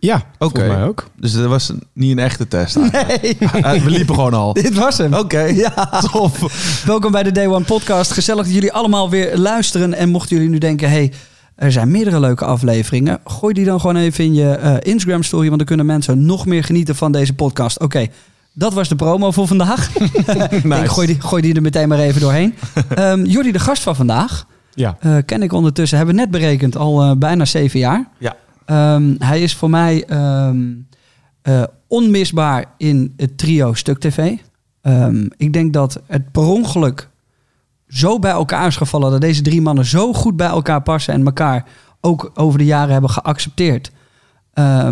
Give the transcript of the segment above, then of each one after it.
Ja, volgens mij ook. Dus dat was niet een echte test. eigenlijk. Nee. Ah, We liepen gewoon al. Dit was hem. Oké, Ja. tof. Welkom bij de Day One podcast. Gezellig dat jullie allemaal weer luisteren. En mochten jullie nu denken, hey, er zijn meerdere leuke afleveringen. Gooi die dan gewoon even in je eh, Instagram story. Want dan kunnen mensen nog meer genieten van deze podcast. Oké, dat was de promo voor vandaag. Ik gooi, die, gooi die er meteen maar even doorheen. Ehm Jordi, de gast van vandaag, Ja. eh, ken ik ondertussen, hebben we net berekend, al eh, bijna zeven jaar. Ja. Ehm, hij is voor mij ehm, eh, onmisbaar in het trio Stuk TV. Ehm, ik denk dat het per ongeluk zo bij elkaar is gevallen dat deze drie mannen zo goed bij elkaar passen en elkaar ook over de jaren hebben geaccepteerd.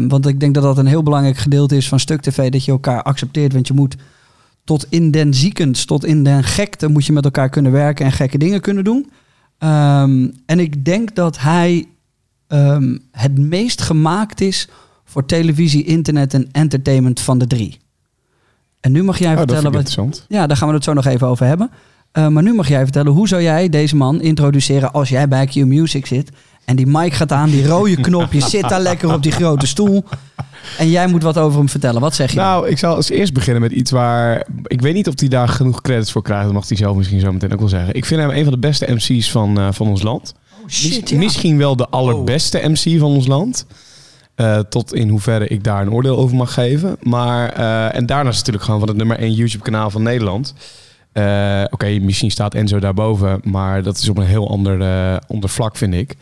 Want ik denk dat dat een heel belangrijk gedeelte is van Stuk TV, dat je elkaar accepteert. Want je moet tot in den ziekens, tot in den gekte moet je met elkaar kunnen werken en gekke dingen kunnen doen. En ik denk dat hij ehm, het meest gemaakt is voor televisie, internet en entertainment van de drie. En nu mag jij Oh, vertellen wat. interessant. Ja, daar gaan we het zo nog even over hebben. Eh, maar nu mag jij vertellen, hoe zou jij deze man introduceren als jij bij Q Music zit en die mic gaat aan, die rode knop, je zit daar lekker op die grote stoel en jij moet wat over hem vertellen. Wat zeg je? Nou, ik zal als eerst beginnen met iets waar... Ik weet niet of hij daar genoeg credits voor krijgt. Dat mag hij zelf misschien zo meteen ook wel zeggen. Ik vind hem een van de beste MC's van, eh, van ons land. Shit, ja. Misschien wel de allerbeste MC van ons land. Eh, tot in hoeverre ik daar een oordeel over mag geven. Maar, eh, en daarnaast natuurlijk gewoon van het nummer 1 YouTube kanaal van Nederland. Eh, Oké, misschien staat Enzo daarboven. Maar dat is op een heel ander, ander vlak, vind ik.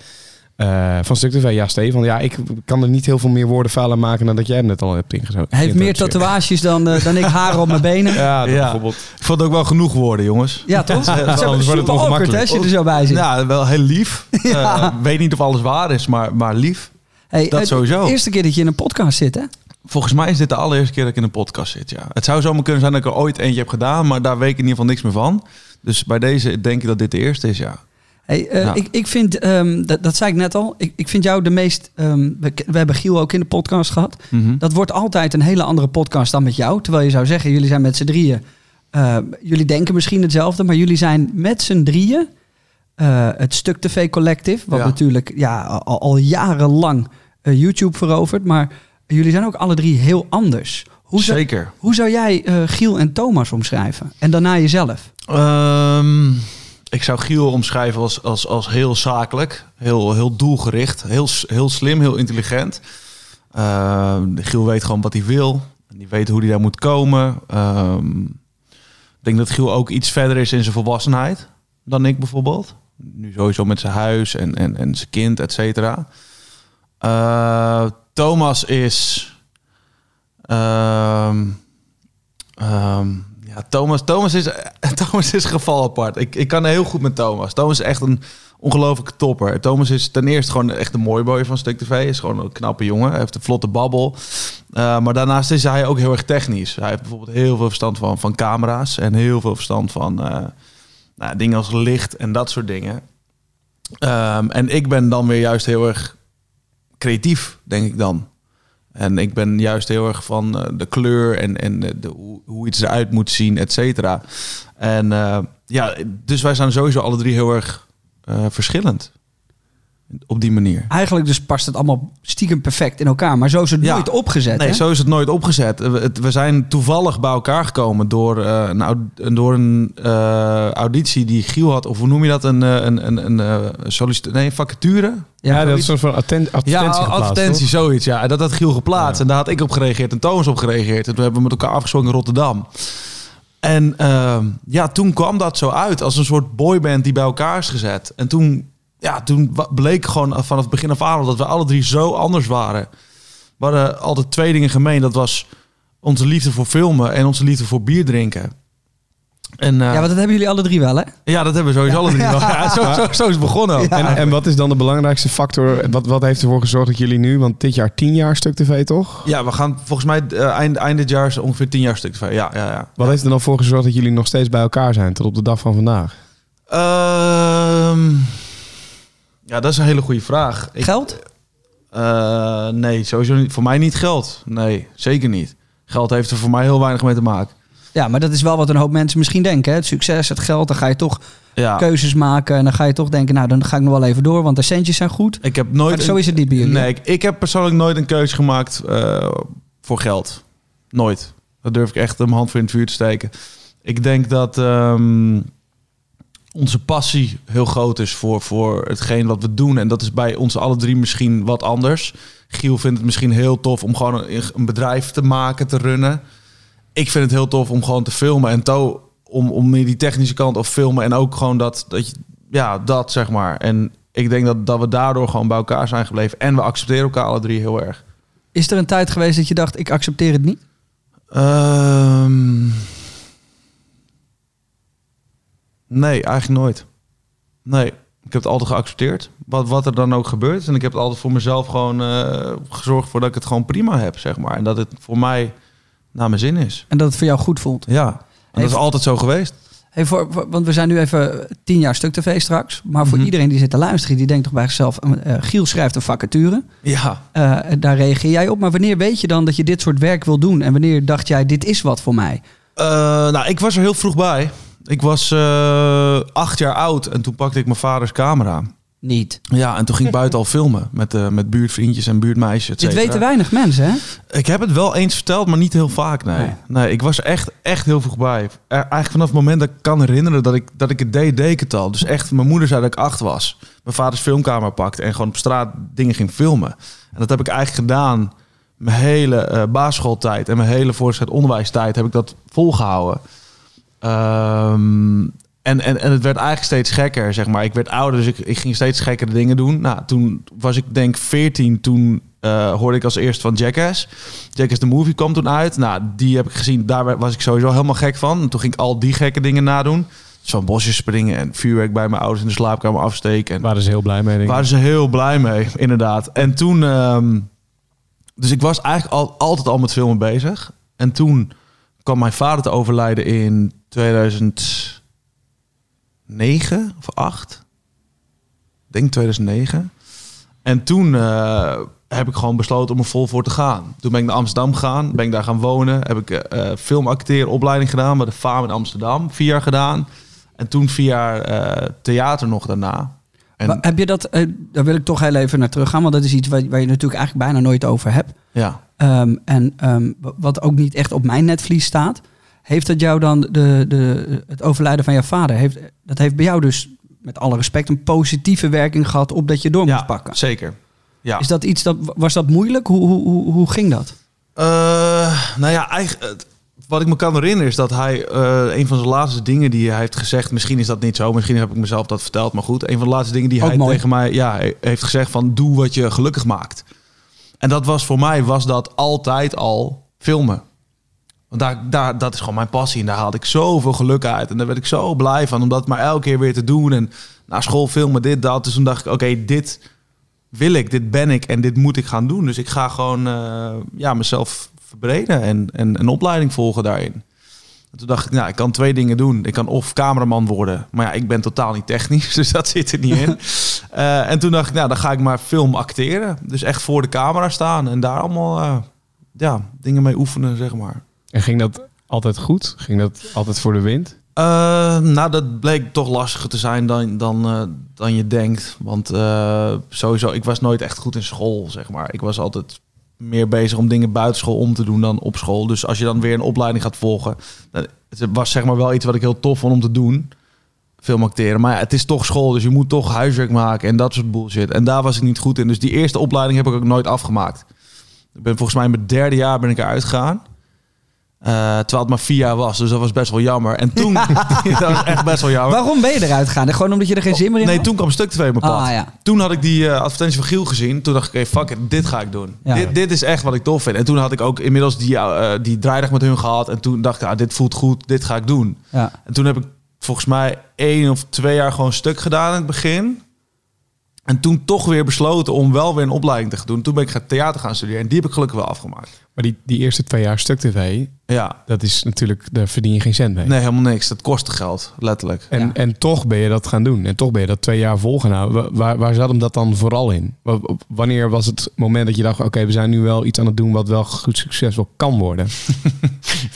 Eh, van Stuk TV, ja Stefan. Ja, ik kan er niet heel veel meer woorden vuil aan maken... dan dat jij hem net al hebt ingezogen. hij heeft meer tatoeages dan, eh, dan ik haar op mijn benen. Ja, Ja, Ja. bijvoorbeeld. Ik vond het ook wel genoeg woorden, jongens. toch? Het is anders wordt het ongemakkelijk. hè, als je er zo bij zit. Ja, wel heel lief. Ja. Eh, weet niet of alles waar is, maar, maar lief. Hey, dat het- sowieso. De eerste keer dat je in een podcast zit, hè? Volgens mij is dit de allereerste keer dat ik in een podcast zit, ja. Het zou zomaar kunnen zijn dat ik er ooit eentje heb gedaan, maar daar weet ik in ieder geval niks meer van. Dus bij deze denk ik dat dit de eerste is, ja. Hey, eh, Ja. ik, ik vind, ehm, dat, dat zei ik net al, ik, ik vind jou de meest... ehm, we, we hebben Giel ook in de podcast gehad. Mhm. Dat wordt altijd een hele andere podcast dan met jou. Terwijl je zou zeggen, jullie zijn met z'n drieën. eh, jullie denken misschien hetzelfde, maar jullie zijn met z'n drieën eh, het Stuk TV Collective. Wat Ja. natuurlijk ja, al, al jarenlang YouTube verovert. Maar jullie zijn ook alle drie heel anders. Hoe zou, Zeker. hoe zou jij Giel en Thomas omschrijven? En daarna jezelf. Ehm, ik zou Giel omschrijven als, als, als heel zakelijk, heel, heel doelgericht, heel, heel slim, heel intelligent. Ehm, Giel weet gewoon wat hij wil. Die weet hoe hij daar moet komen. Ehm, ik denk dat Giel ook iets verder is in zijn volwassenheid dan ik bijvoorbeeld. Nu sowieso met zijn huis en, en, en zijn kind, et cetera. Eh, Thomas is... ehm, Thomas, Thomas, is, Thomas is geval apart. Ik, ik kan heel goed met Thomas. Thomas is echt een ongelofelijke topper. Thomas is ten eerste gewoon echt een mooi boy van Stuk TV. Is gewoon een knappe jongen. Hij heeft een vlotte babbel. Eh, maar daarnaast is hij ook heel erg technisch. Hij heeft bijvoorbeeld heel veel verstand van, van camera's. En heel veel verstand van eh, nou, dingen als licht en dat soort dingen. Ehm, en ik ben dan weer juist heel erg creatief, denk ik dan. En ik ben juist heel erg van eh, de kleur en, en de, hoe iets eruit moet zien, et cetera. En eh, ja, dus wij zijn sowieso alle drie heel erg eh, verschillend. Op die manier. Eigenlijk dus past het allemaal stiekem perfect in elkaar. Maar zo is het Ja. nooit opgezet. Nee, hè? zo is het nooit opgezet. We, zijn toevallig bij elkaar gekomen door, eh, een, door een eh, auditie die Giel had. Of hoe noem je dat? Een, eh, een, een, een eh, nee, een vacature? Ja, dat is een soort van atten- Ja, advertentie geplaatst, advertentie, toch? zoiets. Ja, En dat had Giel geplaatst. Ja. En daar had ik op gereageerd en Thomas op gereageerd. En toen hebben we met elkaar afgesproken in Rotterdam. En ehm, ja, toen kwam dat zo uit als een soort boyband die bij elkaar is gezet. En toen, ja, toen bleek gewoon vanaf het begin af aan al dat we alle drie zo anders waren. We hadden altijd twee dingen gemeen. Dat was onze liefde voor filmen en onze liefde voor bier drinken. En, eh, Ja, want dat hebben jullie alle drie wel, hè? ja, dat hebben we sowieso alle drie wel. Ja, zo, zo, zo is het begonnen. En, en wat is dan de belangrijkste factor? Wat, wat heeft ervoor gezorgd dat jullie nu, want dit jaar tien jaar stuk tv toch? Ja, we gaan volgens mij eh, eind, eind dit jaar is ongeveer tien jaar stuk tv. Ja, ja, ja. Wat heeft er dan voor gezorgd dat jullie nog steeds bij elkaar zijn tot op de dag van vandaag? Ehm, ja, dat is een hele goede vraag. Ik- Geld? Eh, nee, sowieso niet. Voor mij niet geld. Nee, zeker niet. Geld heeft er voor mij heel weinig mee te maken. Ja, maar dat is wel wat een hoop mensen misschien denken. Hè? Het succes, het geld, dan ga je toch Ja, keuzes maken. En dan ga je toch denken, nou, dan ga ik nog wel even door, want de centjes zijn goed. ik heb nooit. Maar zo is het niet bij jullie, Nee, ik, ik heb persoonlijk nooit een keuze gemaakt eh, voor geld. Nooit. Dat durf ik echt mijn hand voor in het vuur te steken. Ik denk dat ehm, onze passie heel groot is voor, voor hetgeen wat we doen. En dat is bij ons alle drie misschien wat anders. Giel vindt het misschien heel tof om gewoon een, een bedrijf te maken, te runnen. Ik vind het heel tof om gewoon te filmen. En To om, om meer die technische kant of filmen. En ook gewoon dat, dat je, ja, dat zeg maar. En ik denk dat, dat we daardoor gewoon bij elkaar zijn gebleven. En we accepteren elkaar alle drie heel erg. Is er een tijd geweest dat je dacht, ik accepteer het niet? Ehm, nee, eigenlijk nooit. Nee, ik heb het altijd geaccepteerd. Wat, wat er dan ook gebeurt. En ik heb het altijd voor mezelf gewoon eh, gezorgd voor dat ik het gewoon prima heb, zeg maar. En dat het voor mij naar mijn zin is. En dat het voor jou goed voelt? Ja, en dat is altijd zo geweest. Hey, voor, want we zijn nu even tien jaar stuk tv straks. Maar voor Mhm. iedereen die zit te luisteren, die denkt toch bij zichzelf... eh, Giel schrijft een vacature. Ja, Eh, daar reageer jij op. Maar wanneer weet je dan dat je dit soort werk wil doen? En wanneer dacht jij, dit is wat voor mij? Nou, ik was er heel vroeg bij. Ik was eh, acht jaar oud en toen pakte ik mijn vaders camera. Niet. Ja, en toen ging ik buiten al filmen met, eh, met buurtvriendjes en buurtmeisjes. et Dit weten weinig mensen, hè? Ik heb het wel eens verteld, maar niet heel vaak, nee. Nee. Nee, ik was er echt, echt heel vroeg bij. Er- eigenlijk vanaf het moment dat ik kan herinneren dat ik, dat ik het deed, deed ik het al. Dus echt, mijn moeder zei dat ik acht was. Mijn vaders filmcamera pakte en gewoon op straat dingen ging filmen. En dat heb ik eigenlijk gedaan mijn hele eh basisschooltijd en mijn hele voortgezet onderwijstijd heb ik dat volgehouden. Ehm, en, en, en het werd eigenlijk steeds gekker, zeg maar. Ik werd ouder, dus ik, ik ging steeds gekkere dingen doen. Nou, toen was ik denk 14, toen eh, hoorde ik als eerste van Jackass. Jackass the Movie kwam toen uit. Nou, die heb ik gezien, daar was ik sowieso helemaal gek van. En toen ging ik al die gekke dingen nadoen. Dus van bosjes springen en vuurwerk bij mijn ouders in de slaapkamer afsteken. En Waren ze heel blij mee, denk ik. waren ze heel blij mee, inderdaad. En toen... ehm, dus ik was eigenlijk al, altijd al met filmen bezig. En toen kwam mijn vader te overlijden in 2009 of 8. Ik denk 2009. En toen eh, heb ik gewoon besloten om er vol voor te gaan. Toen ben ik naar Amsterdam gegaan, ben ik daar gaan wonen. Heb ik eh filmacteeropleiding gedaan bij de FAM in Amsterdam. Vier jaar gedaan. En toen vier jaar eh, theater nog daarna. En, Maar heb je dat, eh, daar wil ik toch heel even naar terug gaan, want dat is iets waar, waar je natuurlijk eigenlijk bijna nooit over hebt. ja. Ehm, en ehm, wat ook niet echt op mijn netvlies staat. Heeft dat jou dan, de, de, het overlijden van jouw vader, heeft, dat heeft bij jou dus met alle respect een positieve werking gehad op dat je door moest pakken? zeker. Ja. Is dat iets dat, was dat moeilijk? Hoe, hoe, hoe, hoe ging dat? Eh, nou ja, eigenlijk, wat ik me kan herinneren is dat hij eh, een van zijn laatste dingen die hij heeft gezegd, misschien is dat niet zo, misschien heb ik mezelf dat verteld, maar goed, een van de laatste dingen die Ook hij mooi. tegen mij ja, he- heeft gezegd van doe wat je gelukkig maakt. En dat was voor mij was dat altijd al filmen. Want daar, daar, dat is gewoon mijn passie en daar haalde ik zoveel geluk uit en daar werd ik zo blij van om dat maar elke keer weer te doen en naar school filmen dit dat. Dus toen dacht ik oké dit wil ik, dit ben ik en dit moet ik gaan doen. Dus ik ga gewoon eh, ja, mezelf verbreden en, en een opleiding volgen daarin. En toen dacht ik, nou, ik kan twee dingen doen. Ik kan of cameraman worden, maar ja, ik ben totaal niet technisch, dus dat zit er niet in. Eh, en toen dacht ik, nou, dan ga ik maar film acteren. Dus echt voor de camera staan en daar allemaal eh, ja, dingen mee oefenen, zeg maar. En ging dat altijd goed? Ging dat altijd voor de wind? Eh, nou, dat bleek toch lastiger te zijn dan, dan, dan je denkt. Want eh, sowieso, ik was nooit echt goed in school, zeg maar. Ik was altijd meer bezig om dingen buitenschool om te doen dan op school. Dus als je dan weer een opleiding gaat volgen... Dan, het was zeg maar wel iets wat ik heel tof vond om te doen. Film acteren. Maar ja, het is toch school, dus je moet toch huiswerk maken en dat soort bullshit. En daar was ik niet goed in. Dus die eerste opleiding heb ik ook nooit afgemaakt. Ik ben volgens mij in mijn derde jaar ben ik eruit gegaan. Eh, terwijl het maar vier jaar was, dus dat was best wel jammer. En toen, dat was echt best wel jammer. Waarom ben je eruit gegaan? Gewoon omdat je er geen zin meer in Nee, had? toen kwam Stuk 2 op mijn pad. Ah, ja. Toen had ik die eh, advertentie van Giel gezien. Toen dacht ik, oké, fuck it, dit ga ik doen. Ja. Dit, dit is echt wat ik tof vind. En toen had ik ook inmiddels die, eh, die draaidag met hun gehad. En toen dacht ik, ah, dit voelt goed, dit ga ik doen. Ja. En toen heb ik volgens mij één of twee jaar gewoon stuk gedaan in het begin. En toen toch weer besloten om wel weer een opleiding te gaan doen. Toen ben ik gaan theater gaan studeren. En die heb ik gelukkig wel afgemaakt. Maar die, die eerste twee jaar stuk tv, Ja, dat is natuurlijk, daar verdien je geen cent mee. nee, helemaal niks. Dat kostte geld, letterlijk. En, Ja. en toch ben je dat gaan doen. En toch ben je dat twee jaar vol gaan houden. Wa- Waar, waar zat hem dat dan vooral in? Wa- Wanneer was het moment dat je dacht... oké, we zijn nu wel iets aan het doen... wat wel goed succesvol kan worden?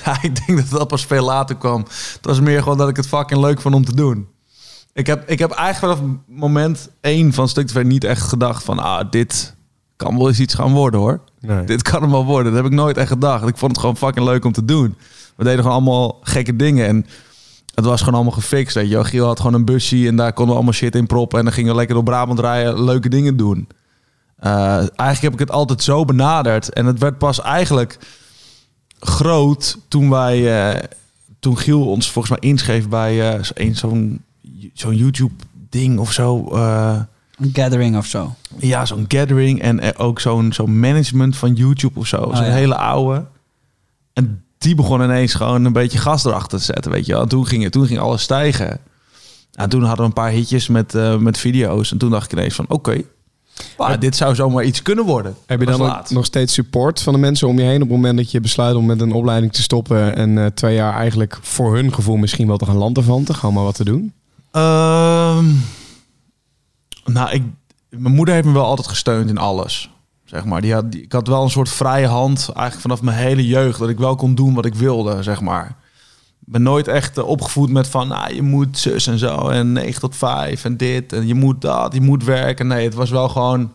Ja, ik denk dat dat pas veel later kwam. Het was meer gewoon dat ik het fucking leuk vond om te doen. Ik heb, ik heb eigenlijk vanaf moment één van Stuk TV niet echt gedacht van... ah, dit kan wel eens iets gaan worden hoor. Nee. Dit kan hem wel worden. Dat heb ik nooit echt gedacht. Ik vond het gewoon fucking leuk om te doen. We deden gewoon allemaal gekke dingen. En het was gewoon allemaal gefixt. Weet je. Giel had gewoon een busje en daar konden we allemaal shit in proppen. En dan gingen we lekker door Brabant rijden, leuke dingen doen. Eh, eigenlijk heb ik het altijd zo benaderd. En het werd pas eigenlijk groot toen wij... eh, toen Giel ons volgens mij inschreef bij een- zo'n zo'n YouTube-ding of zo. eh, Een gathering of zo. ja, zo'n gathering en eh, ook zo'n zo'n management van YouTube of zo. zo'n Oh, ja. hele oude. En die begon ineens gewoon een beetje gas erachter te zetten, weet je wel. En toen ging, het- toen ging alles stijgen. En toen hadden we een paar hitjes met, eh, met video's. En toen dacht ik ineens van, oké, maar dit zou zomaar iets kunnen worden. Heb je dan ook laat. nog steeds support van de mensen om je heen... op het moment dat je besluit om met een opleiding te stoppen... en eh, twee jaar eigenlijk voor hun gevoel misschien wel te gaan lanterfanten? Gewoon maar wat te doen? Ehm, nou, ik, mijn moeder heeft me wel altijd gesteund in alles. Zeg maar. Die had, ik had wel een soort vrije hand, eigenlijk vanaf mijn hele jeugd, dat ik wel kon doen wat ik wilde, zeg maar. Ik ben nooit echt eh, opgevoed met van, nou, je moet zus en zo, en 9 tot 5 en dit, en je moet dat, je moet werken. Nee, het was wel gewoon,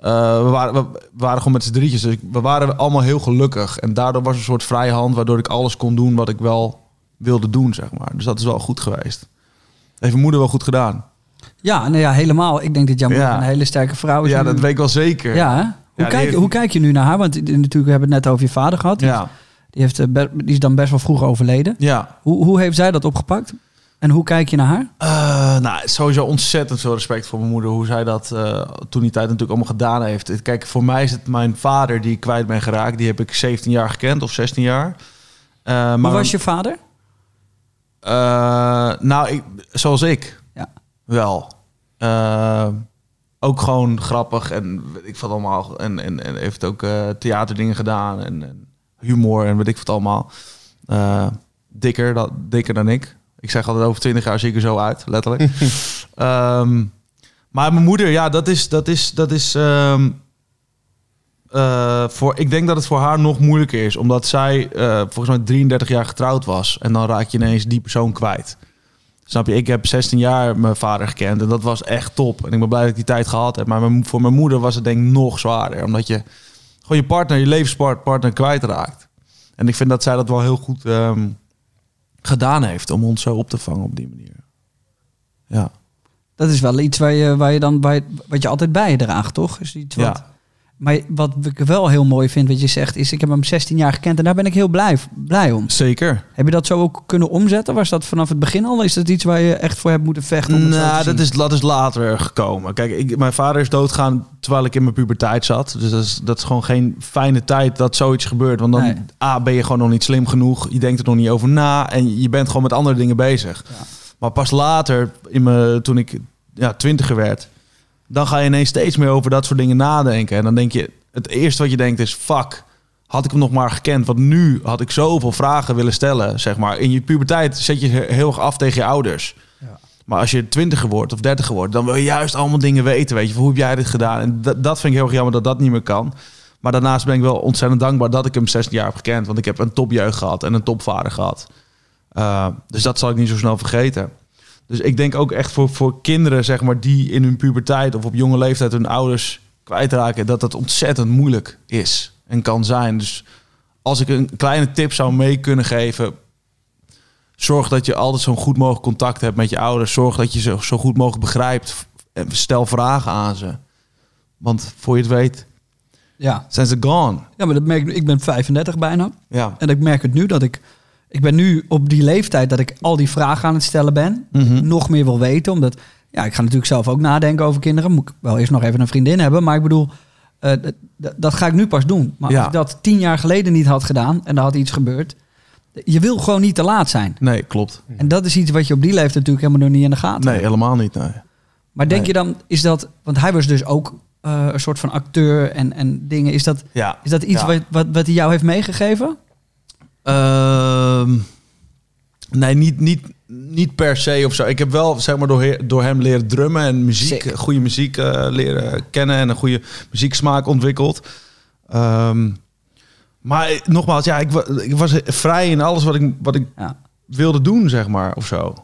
eh, we, waren, we, waren gewoon met z'n drietjes, dus we waren allemaal heel gelukkig. En daardoor was een soort vrije hand, waardoor ik alles kon doen wat ik wel wilde doen, zeg maar. Dus dat is wel goed geweest. Heeft mijn moeder wel goed gedaan. Ja, nou ja, helemaal. Ik denk dat jouw moeder Ja. een hele sterke vrouw is. Ja, dat weet ik wel zeker. Ja, hè? Hoe, kijk, heeft- hoe kijk je nu naar haar? Want natuurlijk we hebben het net over je vader gehad. Die, Ja. die, heeft, eh, die is dan best wel vroeg overleden. ja. Hoe, hoe heeft zij dat opgepakt? En hoe kijk je naar haar? Eh, nou, sowieso ontzettend veel respect voor mijn moeder. Hoe zij dat eh, toen die tijd natuurlijk allemaal gedaan heeft. Kijk, voor mij is het mijn vader die ik kwijt ben geraakt. Die heb ik 17 jaar gekend of 16 jaar. Maar Hoe was je vader? Eh, nou, ik, zoals ik. Ja. Wel. Eh, ook gewoon grappig en weet ik wat allemaal. En, en, en heeft ook eh, theaterdingen gedaan en, en humor en weet ik wat allemaal. Dikker, dat, dikker dan ik. Ik zeg altijd over 20 jaar zie ik er zo uit, letterlijk. Ehm, maar mijn moeder, ja, dat is, dat is, dat is. ehm, eh, voor, ik denk dat het voor haar nog moeilijker is, omdat zij eh, volgens mij 33 jaar getrouwd was. En dan raak je ineens die persoon kwijt. Snap je? Ik heb 16 jaar mijn vader gekend en dat was echt top. En ik ben blij dat ik die tijd gehad heb. Maar mijn- voor mijn moeder was het denk ik nog zwaarder, omdat je gewoon je partner, je levenspartner kwijtraakt. En ik vind dat zij dat wel heel goed ehm, gedaan heeft om ons zo op te vangen op die manier. Ja. Dat is wel iets waar je, waar je dan, waar je- wat je altijd bij je draagt, toch? Is iets wat, Ja. Maar wat ik wel heel mooi vind, wat je zegt, is ik heb hem 16 jaar gekend en daar ben ik heel blij, blij om. Zeker. Heb je dat zo ook kunnen omzetten? Was dat vanaf het begin al? Is dat iets waar je echt voor hebt moeten vechten? Om Nou, dat is, dat is later gekomen. Kijk, ik, mijn vader is doodgaan terwijl ik in mijn puberteit zat. Dus dat is, dat is gewoon geen fijne tijd dat zoiets gebeurt. Want dan, Nee. A, ben je gewoon nog niet slim genoeg. Je denkt er nog niet over na. En je bent gewoon met andere dingen bezig. Ja. Maar pas later, in mijn, toen ik ja, twintiger werd... dan ga je ineens steeds meer over dat soort dingen nadenken. En dan denk je... Het eerste wat je denkt is... Fuck, had ik hem nog maar gekend. Want nu had ik zoveel vragen willen stellen, zeg maar. In je puberteit zet je heel erg af tegen je ouders. Maar als je twintiger wordt of dertiger wordt, dan wil je juist allemaal dingen weten. Weet je, hoe heb jij dit gedaan? En dat, dat vind ik heel erg jammer dat dat niet meer kan. Maar daarnaast ben ik wel ontzettend dankbaar dat ik hem 16 jaar heb gekend. Want ik heb een topjeugd gehad en een topvader gehad. Uh, dus dat zal ik niet zo snel vergeten. Dus ik denk ook echt voor, voor kinderen, zeg maar, die in hun puberteit of op jonge leeftijd hun ouders kwijtraken, dat dat ontzettend moeilijk is en kan zijn. Dus als ik een kleine tip zou mee kunnen geven, zorg dat je altijd zo'n goed mogelijk contact hebt met je ouders. Zorg dat je ze zo goed mogelijk begrijpt. En stel vragen aan ze. Want voor je het weet, Ja. Zijn ze gone. ja, maar dat merk ik. Ik ben 35 bijna. Ja. En ik merk het nu dat ik... Ik ben nu op die leeftijd dat ik al die vragen aan het stellen ben. Mhm. Nog meer wil weten. Omdat, ja, ik ga natuurlijk zelf ook nadenken over kinderen. Moet ik wel eerst nog even een vriendin hebben. Maar ik bedoel, eh, dat ga ik nu pas doen. Maar Ja. als ik dat tien jaar geleden niet had gedaan en er had iets gebeurd. Je wil gewoon niet te laat zijn. Nee, klopt. En dat is iets wat je op die leeftijd natuurlijk helemaal nog niet in de gaten Nee, hebt. helemaal niet. Nee. Maar denk Nee. je dan, is dat... Want hij was dus ook eh, een soort van acteur en, en dingen. Is dat, Ja. is dat iets Ja. wat, wat, wat hij jou heeft meegegeven? Ehm, nee, niet, niet, niet per se of zo. Ik heb wel zeg maar, door, door hem leren drummen en muziek, Sick. goede muziek eh, leren kennen en een goede muzieksmaak ontwikkeld. Ehm, maar nogmaals, ja, ik, wa- ik was vrij in alles wat ik, wat ik Ja. wilde doen, zeg maar, of zo.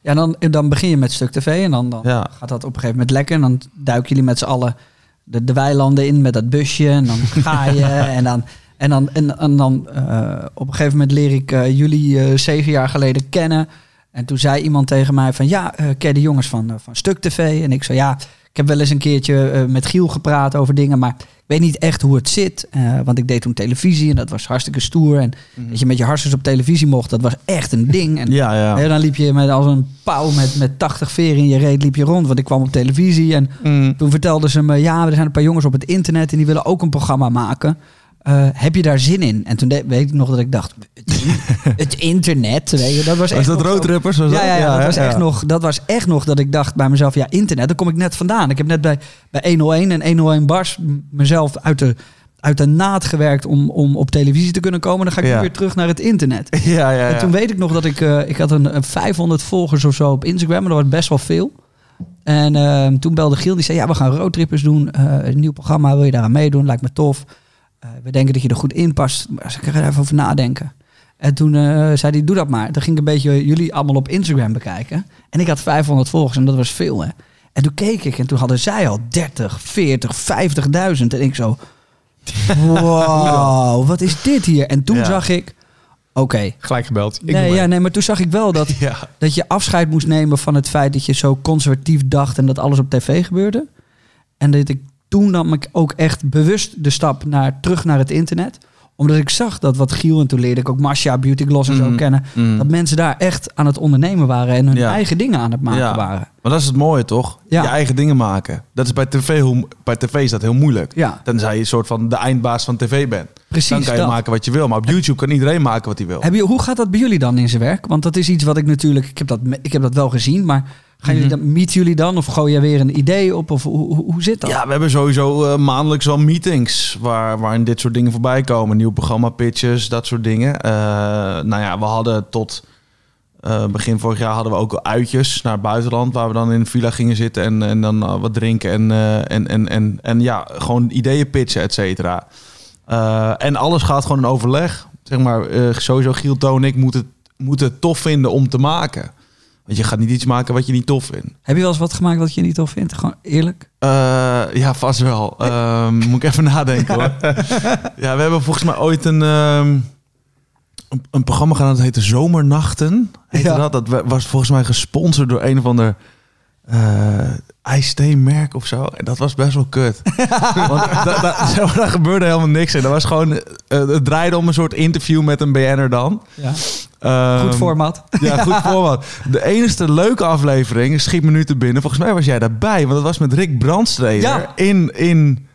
Ja, dan, dan begin je met stuk tv en dan, dan Ja. gaat dat op een gegeven moment lekker. En dan duiken jullie met z'n allen de, de weilanden in met dat busje. En dan ga je en dan... En dan, en, en dan eh, op een gegeven moment leer ik eh, jullie eh, zeven jaar geleden kennen. En toen zei iemand tegen mij van... Ja, eh ken de jongens van, van Stuk TV? En ik zei ja, ik heb wel eens een keertje met Giel gepraat over dingen... maar ik weet niet echt hoe het zit. want ik deed toen televisie en dat was hartstikke stoer. En dat je met je hartstikke op televisie mocht, dat was echt een ding. En Ja, ja. en dan liep je met als een pauw met, met 80 veren in je reet liep je rond. Want ik kwam op televisie en Mm. toen vertelden ze me... ja, er zijn een paar jongens op het internet en die willen ook een programma maken. Eh, heb je daar zin in? En toen de- weet ik nog dat ik dacht... het, in- het internet, weet je, dat was echt Was dat nog roadtrippers? Was ja, dat? ja, ja, dat, was echt nog, dat was echt nog dat ik dacht bij mezelf... ja, internet, daar kom ik net vandaan. Ik heb net bij, bij 101 en 101 Bars mezelf uit de, uit de naad gewerkt... om, om op televisie te kunnen komen. Dan ga ik Ja. weer terug naar het internet. Ja, ja. En toen weet ik nog dat ik... eh, ik had een, een 500 volgers of zo op Instagram. En dat was best wel veel. En ehm, toen belde Giel. Die zei, ja, we gaan roadtrippers doen. eh, een nieuw programma. Wil je daaraan meedoen? Lijkt me tof. Eh, we denken dat je er goed in past. Maar ik er even over nadenken. En toen eh, zei hij, doe dat maar. Dan ging ik een beetje jullie allemaal op Instagram bekijken. En ik had 500 volgers en dat was veel, hè. En toen keek ik en toen hadden zij al 30, 40, 50.000. En ik zo, wow, wat is dit hier? En toen Ja. zag ik, oké. Gelijk gebeld. Ik Nee, ja, nee, maar toen zag ik wel dat, Ja. dat je afscheid moest nemen van het feit dat je zo conservatief dacht en dat alles op tv gebeurde. En dat ik toen nam ik ook echt bewust de stap naar, terug naar het internet. Omdat ik zag dat wat Giel, en toen leerde ik ook Masha, Beauty Gloss en zo Mhm. kennen. Mhm. Dat mensen daar echt aan het ondernemen waren en hun Ja. eigen dingen aan het maken Ja. waren. Maar dat is het mooie, toch? Ja. Je eigen dingen maken. Dat is bij tv, bij tv is dat heel moeilijk. Ja, Tenzij je een soort van de eindbaas van tv bent. precies. dan kan je dat. maken wat je wil. Maar op YouTube kan iedereen maken wat hij wil. Heb je, hoe gaat dat bij jullie dan in zijn werk? Want dat is iets wat ik natuurlijk, ik heb dat, ik heb dat wel gezien, maar gaan jullie Mhm. dan, meeten jullie dan of gooi je weer een idee op? Of hoe, hoe, hoe zit dat? Ja, we hebben sowieso eh, maandelijks wel meetings waar, waarin dit soort dingen voorbij komen. Nieuw programma pitches, dat soort dingen. Eh, nou ja, we hadden tot eh, begin vorig jaar hadden we ook uitjes naar het buitenland. Waar we dan in een villa gingen zitten en, en dan wat drinken. En, eh, en, en, en, en ja, gewoon ideeën pitchen, et cetera. Eh, en alles gaat gewoon in overleg. Zeg maar, eh, sowieso Giel, Toon en ik moeten het, moeten het tof vinden om te maken. Want je gaat niet iets maken wat je niet tof vindt. Heb je wel eens wat gemaakt wat je niet tof vindt? Gewoon eerlijk? Eh, ja, vast wel. Ehm, moet ik even nadenken hoor. ja, we hebben volgens mij ooit een, ehm, een, een programma gedaan dat heette Zomernachten. Heette Ja. dat? dat wa- was volgens mij gesponsord door een of ander eh ijstheemerk of zo. En dat was best wel kut. Want da, da- daar gebeurde helemaal niks in. Dat was gewoon, eh, het draaide om een soort interview met een BN'er dan. Ja. Ehm, Goed format. ja, goed voorbeeld. De enige leuke aflevering, schiet me nu te binnen. Volgens mij was jij daarbij, want dat was met Rick Brandstreder Ja. in, in,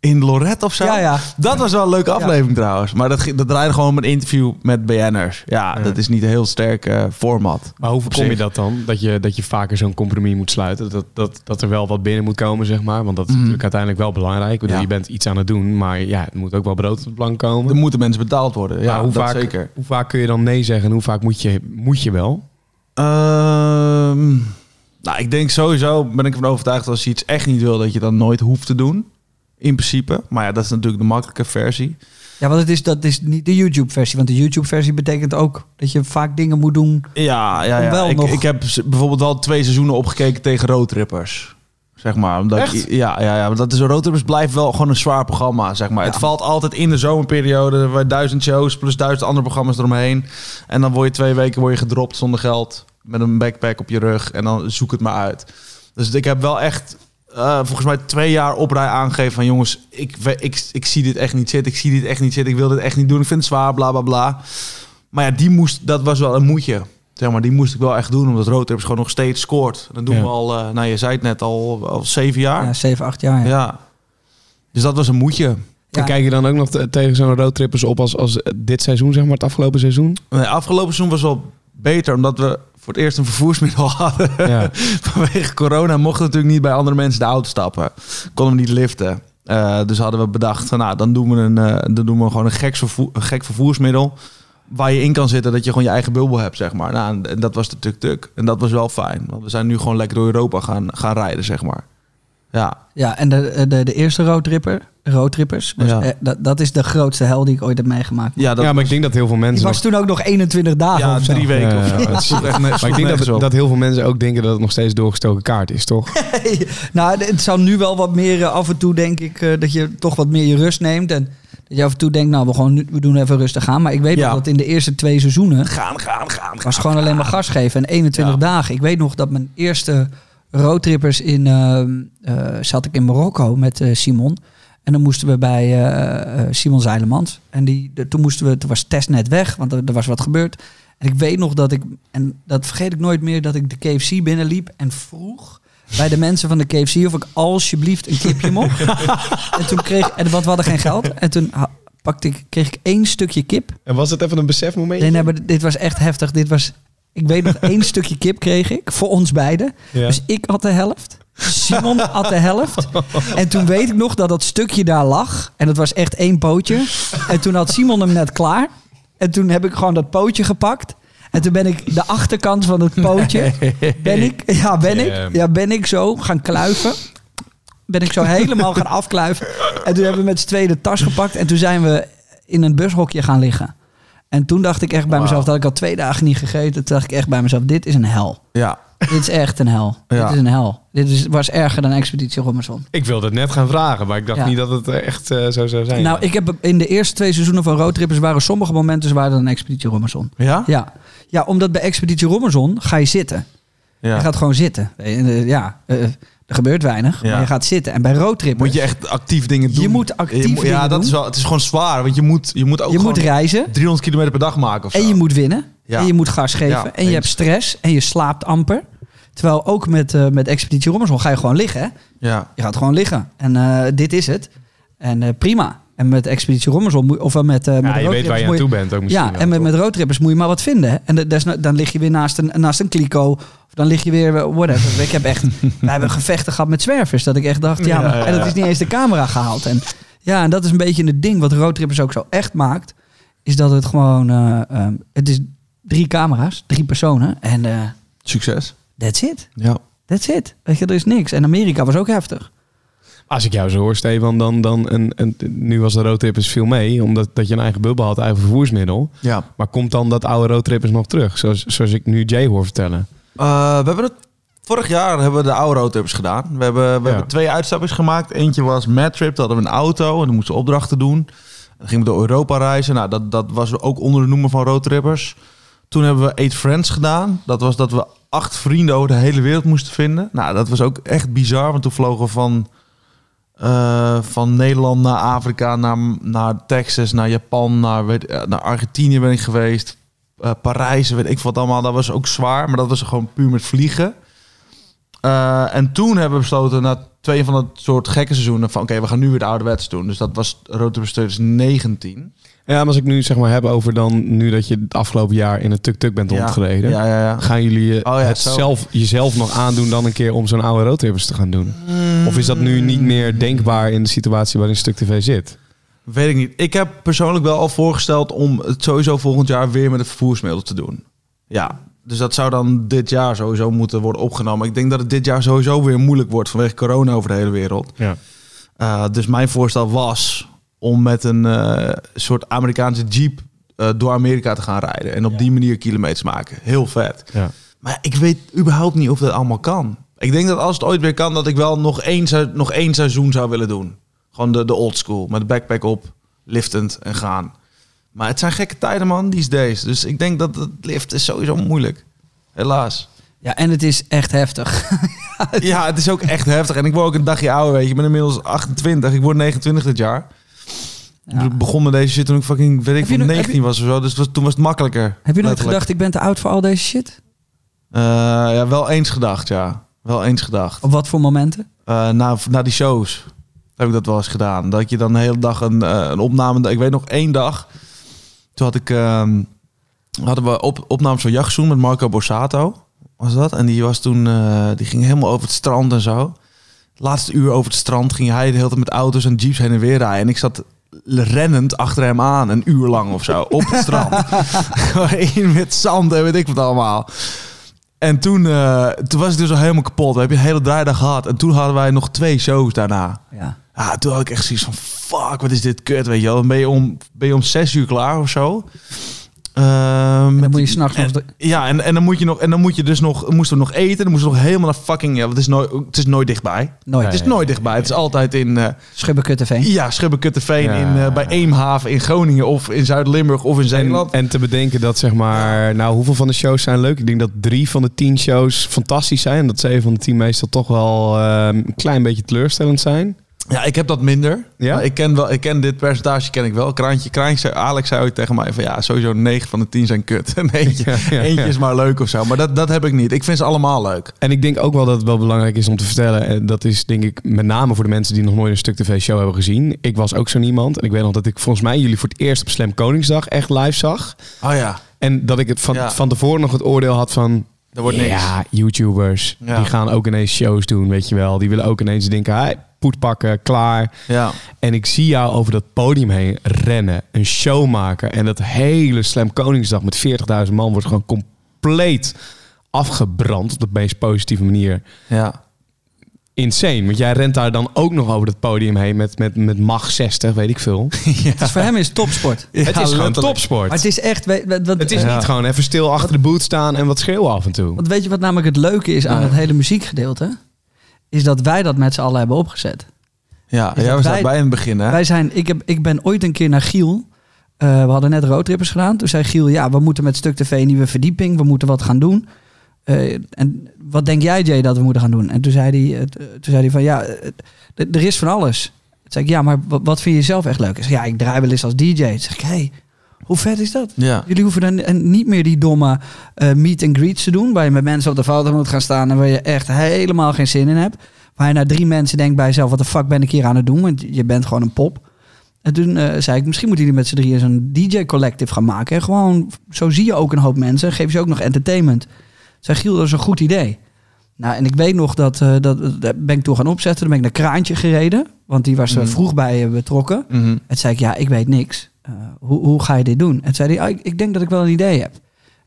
in Lorette of zo. Ja, ja. Dat was wel een leuke aflevering trouwens. Maar dat, dat draaide gewoon om een interview met BN'ers. Ja, Ja. dat is niet een heel sterk eh, format. Maar hoe voorkom je dat dan? Dat je, dat je vaker zo'n compromis moet sluiten? Dat, dat, dat er wel wat binnen moet komen, zeg maar. Want dat is Mhm. natuurlijk uiteindelijk wel belangrijk. Bedoel, Ja. Je bent iets aan het doen, maar ja, het moet ook wel brood op plank komen. Er moeten mensen betaald worden. Ja, hoe, dat vaak, zeker. hoe vaak kun je dan nee zeggen en hoe vaak moet je, moet je wel? Ehm, nou, ik denk sowieso, ben ik ervan overtuigd... dat als je iets echt niet wil, dat je dat nooit hoeft te doen. In principe. Maar ja, dat is natuurlijk de makkelijke versie. Ja, want het is, dat is niet de YouTube-versie. Want de YouTube-versie betekent ook dat je vaak dingen moet doen. Ja, ja, ja. wel ik, nog- ik heb bijvoorbeeld al twee seizoenen opgekeken tegen roadtrippers. Zeg maar. Omdat Echt? Ik, ja, ja, ja. Want dat is roadtrippers blijft wel gewoon een zwaar programma. Zeg maar. Ja. Het valt altijd in de zomerperiode. Waar duizend shows plus duizend andere programma's eromheen. En dan word je twee weken word je gedropt zonder geld. Met een backpack op je rug. En dan zoek het maar uit. Dus ik heb wel echt eh, volgens mij twee jaar op rij aangegeven van jongens, ik, ik, ik zie dit echt niet zitten, ik zie dit echt niet zitten, ik wil dit echt niet doen, ik vind het zwaar, bla bla bla. Maar ja, die moest, dat was wel een moedje. Zeg maar, die moest ik wel echt doen, omdat Roodtrippers gewoon nog steeds scoort. Dat doen Ja. we al, eh, nou je zei het net, al, al zeven jaar. Ja, Ja. 7, 8 jaar. Ja. Dus dat was een moedje. Ja. En kijk je dan ook nog te- tegen zo'n roadtrippers op als, als dit seizoen, zeg maar, het afgelopen seizoen? Nee, afgelopen seizoen was wel beter, omdat we voor het eerst een vervoersmiddel hadden. Ja. Vanwege corona mochten we natuurlijk niet bij andere mensen de auto stappen. Konden we niet liften. Eh, dus hadden we bedacht van nou, dan doen we, een, eh, dan doen we gewoon een, gek vervoer, een gek vervoersmiddel. Waar je in kan zitten dat je gewoon je eigen bubbel hebt, zeg maar. Nou, en, en dat was de tuk-tuk. En dat was wel fijn. Want we zijn nu gewoon lekker door Europa gaan, gaan rijden, zeg maar. Ja, Ja, en de, de, de eerste roadtripper, roadtrippers, was, Ja. eh, dat, dat is de grootste hel die ik ooit heb meegemaakt. ja, dat ja, maar ik denk dat heel veel Die mensen. was toen ook nog 21 dagen ja of zo. drie weken Ja, of zo. echt Maar ik denk dat, dat heel veel mensen ook denken dat het nog steeds doorgestoken kaart is, toch? nou, het zou nu wel wat meer eh, af en toe denk ik eh, dat je toch wat meer je rust neemt. En dat je af en toe denkt, nou, we, gewoon, nu- we doen even rustig aan. Maar ik weet Ja. nog dat in de eerste twee seizoenen Gaan, gaan, gaan. was gewoon alleen maar gas geven. En 21 Ja. dagen. Ik weet nog dat mijn eerste roadtrippers in... ehm, eh, zat ik in Marokko met eh, Simon. En dan moesten we bij eh, eh, Simon Zeilemans. En die, de- toen, moesten we, toen was testnet weg, want er, er was wat gebeurd. En ik weet nog dat ik, en dat vergeet ik nooit meer, dat ik de KFC binnenliep en vroeg bij de mensen van de KFC of ik alsjeblieft een kipje mocht. en toen kreeg, en, want we hadden geen geld. En toen pakte ik, kreeg ik één stukje kip. En was het even een besefmoment? Nee, nee, maar dit was echt heftig. Dit was, ik weet nog, één stukje kip kreeg ik voor ons beiden. Ja. Dus ik had de helft. Simon had de helft. En toen weet ik nog dat dat stukje daar lag. En dat was echt één pootje. En toen had Simon hem net klaar. En toen heb ik gewoon dat pootje gepakt. En toen ben ik de achterkant van het pootje. Ben ik, ja, ben ik, ja, ben ik zo gaan kluiven. Ben ik zo helemaal gaan afkluiven. En toen hebben we met z'n tweeën de tas gepakt. En toen zijn we in een bushokje gaan liggen. En toen dacht ik echt bij mezelf, dat ik al twee dagen niet gegeten. Toen dacht ik echt bij mezelf, dit is een hel. Ja, Dit is echt een hel. Ja. Dit is een hel. Dit is, was erger dan Expeditie Robinson. Ik wilde het net gaan vragen, maar ik dacht Ja. niet dat het echt eh, zo zou zijn. Nou, ik heb in de eerste twee seizoenen van Roadtrippers waren sommige momenten zwaarder dan Expeditie Robinson. ja? Ja. ja, omdat bij Expeditie Robinson ga je zitten. Ja. Je gaat gewoon zitten. Eh, Ja, eh, er gebeurt weinig, Ja. maar je gaat zitten. En bij Roadtrippers, Moet je echt actief dingen doen. Je moet actief moet- Ja, dat doen. is wel. Het is gewoon zwaar, want je moet, je moet ook je moet reizen 300 kilometer per dag maken of zo. en je moet winnen. Ja. En je moet gas geven. Ja, en je hebt stress en je slaapt amper. Terwijl ook met, eh, met Expeditie Robinson ga je gewoon liggen. Hè? Ja. Je gaat gewoon liggen. En eh, dit is het. En eh, prima. En met Expeditie Robinson, moet- of eh, met, met ja, je weet waar je aan toe bent ook misschien. Ja, wel, en met, toch? met roadtrippers moet je maar wat vinden. hè. En de- dan lig je weer naast een, naast een kliko. Of dan lig je weer, eh, whatever. ik heb echt, wij hebben gevechten gehad met zwervers. Dat ik echt dacht, ja, maar- ja, en dat is niet eens de camera gehaald. En ja, en dat is een beetje het ding wat roadtrippers ook zo echt maakt. Is dat het gewoon, eh, ehm, het is drie camera's, drie personen. En eh Succes. that's it. Ja. That's it. Weet je, er is niks. En Amerika was ook heftig. Als ik jou zo hoor, Stefan, dan, dan een, een, nu was de roadtrippers veel mee, omdat dat je een eigen bubbel had, eigen vervoersmiddel. ja. Maar komt dan dat oude roadtrippers nog terug, zoals, zoals ik nu Jay hoor vertellen? Eh, we hebben het vorig jaar hebben we de oude roadtrips gedaan. We hebben, we Ja. hebben twee uitstapjes gemaakt. Eentje was Mad Trip, dat hadden we een auto en dan moesten we opdrachten doen. Dan gingen we door Europa reizen. Nou, dat, dat was ook onder de noemer van roadtrippers. Toen hebben we Eight Friends gedaan. Dat was dat we acht vrienden over de hele wereld moesten vinden. Nou, dat was ook echt bizar, want toen vlogen we van, eh, van Nederland naar Afrika, naar, naar Texas, naar Japan, naar, eh, naar Argentinië ben ik geweest. Eh, Parijs, weet ik wat allemaal. Dat was ook zwaar, maar dat was gewoon puur met vliegen. En toen hebben we besloten, na twee van dat soort gekke seizoenen, van oké, we gaan nu weer de ouderwets doen. Dus dat was Roadtrippers 2019. Ja, maar als ik nu zeg maar heb over dan, nu dat je het afgelopen jaar in een tuk-tuk bent Ja. rondgereden. Ja, ja, ja. Gaan jullie Oh ja, het zo. zelf, jezelf nog aandoen dan een keer om zo'n oude roadtrippers te gaan doen? Of is dat nu niet meer denkbaar in de situatie waarin Stuk TV zit? Weet ik niet. Ik heb persoonlijk wel al voorgesteld om het sowieso volgend jaar weer met het vervoersmiddel te doen. Ja, dus dat zou dan dit jaar sowieso moeten worden opgenomen. Ik denk dat het dit jaar sowieso weer moeilijk wordt vanwege corona over de hele wereld. Ja. Uh, dus mijn voorstel was om met een eh, soort Amerikaanse jeep eh, door Amerika te gaan rijden. En op die manier kilometers maken. Heel vet. Ja. Maar ik weet überhaupt niet of dat allemaal kan. Ik denk dat als het ooit weer kan, dat ik wel nog één, nog één seizoen zou willen doen. Gewoon de, de old school. Met de backpack op, liftend en gaan. Maar het zijn gekke tijden, man, these days. Dus ik denk dat het lift is sowieso moeilijk. Helaas. Ja, en het is echt heftig. Ja, het is ook echt heftig. En ik word ook een dagje ouder, weet je. Ik ben inmiddels 28. Ik word 29 dit jaar. Ja. Ik begon met deze shit toen ik fucking, weet ik je nog- 19 was of zo. Dus was, toen was het makkelijker. Heb je nooit gedacht, ik ben te oud voor al deze shit? Eh, ja, wel eens gedacht, ja. Wel eens gedacht. Op wat voor momenten? Eh, na, na die shows heb ik dat wel eens gedaan. Dat je dan de hele dag een, eh, een opname... Ik weet nog één dag. Toen had ik... ehm, hadden we op, opnames van Jachtzoen met Marco Borsato. Was dat? En die was toen... die ging helemaal over het strand en zo. Het laatste uur over het strand ging hij de hele tijd met auto's en jeeps heen en weer rijden. En ik zat rennend achter hem aan, een uur lang of zo, op het strand. Gewoon met zand en weet ik wat allemaal. En toen, eh, toen was ik dus al helemaal kapot. We hebben een hele draaidag gehad. En toen hadden wij nog twee shows daarna. Ja. Ja, toen had ik echt zoiets van, fuck, wat is dit kut, weet je wel. Dan ben je om, ben je om zes uur klaar of zo. Ehm, En dan moet je s'nachts nog... ja, en, en dan moet je nog, en dan moet je dus nog, moesten we nog eten. Dan moesten we nog helemaal naar fucking, ja, want het is nooit, het is nooit dichtbij. Nooit. Het is nooit dichtbij. Het is altijd in, eh Schubberkutteveen. ja, Schubbekutteveen, Ja. in, eh, bij Eemhaven, in Groningen of in Zuid-Limburg of in Zeeland. en te bedenken dat zeg maar, nou hoeveel van de shows zijn leuk? Ik denk dat drie van de tien shows fantastisch zijn. En dat zeven van de tien meestal toch wel eh, een klein beetje teleurstellend zijn. Ja, ik heb dat minder. Ja? Ik ken wel, ik ken dit percentage ken ik wel. Kraantje, Kraantje, Alex zei ooit tegen mij van ja, sowieso 9 van de 10 zijn kut. En eentje, Ja, ja, eentje ja. is maar leuk of zo. Maar dat, dat heb ik niet. Ik vind ze allemaal leuk. En ik denk ook wel dat het wel belangrijk is om te vertellen. En dat is denk ik met name voor de mensen die nog nooit een stuk tv-show hebben gezien. Ik was ook zo iemand. En ik weet nog dat ik volgens mij jullie voor het eerst op Slam Koningsdag echt live zag. Oh ja, En dat ik het van, van tevoren nog het oordeel had van... er wordt niks. Ja, YouTubers. Ja. Die gaan ook ineens shows doen, weet je wel. Die willen ook ineens denken, hey, poet pakken, klaar. Ja. En ik zie jou over dat podium heen rennen, een show maken. En dat hele Slam Koningsdag met 40.000 man wordt gewoon compleet afgebrand op de meest positieve manier. ja. Insane, want jij rent daar dan ook nog over dat podium heen met, met, met mag 60, weet ik veel. Dus voor hem is het topsport. het is gewoon topsport. Maar het is echt... weet- Wat, Het is niet gewoon even stil achter de boot staan en wat schreeuwen af en toe. Want weet je wat namelijk het leuke is aan Ja. het hele muziekgedeelte? Is dat wij dat met z'n allen hebben opgezet. Ja, jij was wij- daarbij in het begin, hè? Wij zijn, ik, heb, ik ben ooit een keer naar Giel. eh, we hadden net roadtrippers gedaan. Toen zei Giel, ja, we moeten met Stuk TV een nieuwe verdieping. We moeten wat gaan doen. Eh, en wat denk jij, Jay, dat we moeten gaan doen? En toen zei hij, eh, toen zei hij van, ja, eh, eh, er is van alles. Toen zei ik, ja, maar wat, vind je zelf echt leuk? Ik ja, ik draai wel eens als DJ. Toen zeg ik, hé, hey, hoe vet is dat? Ja. Jullie hoeven dan en niet meer die domme eh, meet and greets te doen. Waar je met mensen op de foto moet gaan staan. En waar je echt helemaal geen zin in hebt. Waar je naar drie mensen denkt bij jezelf. Wat de fuck ben ik hier aan het doen? Want je bent gewoon een pop. En toen eh, zei ik, misschien moeten jullie met z'n drieën zo'n DJ-collective gaan maken. En gewoon, zo zie je ook een hoop mensen. Geef je ook nog entertainment. Zei Giel, dat is een goed idee. Nou, en ik weet nog dat, eh dat, dat ben ik toen gaan opzetten. Dan ben ik naar Kraantje gereden. Want die was er Mhm. vroeg bij eh, betrokken. Mhm. En zei ik, ja, ik weet niks. Eh, hoe, hoe ga je dit doen? En zei hij, ah, ik, ik denk dat ik wel een idee heb.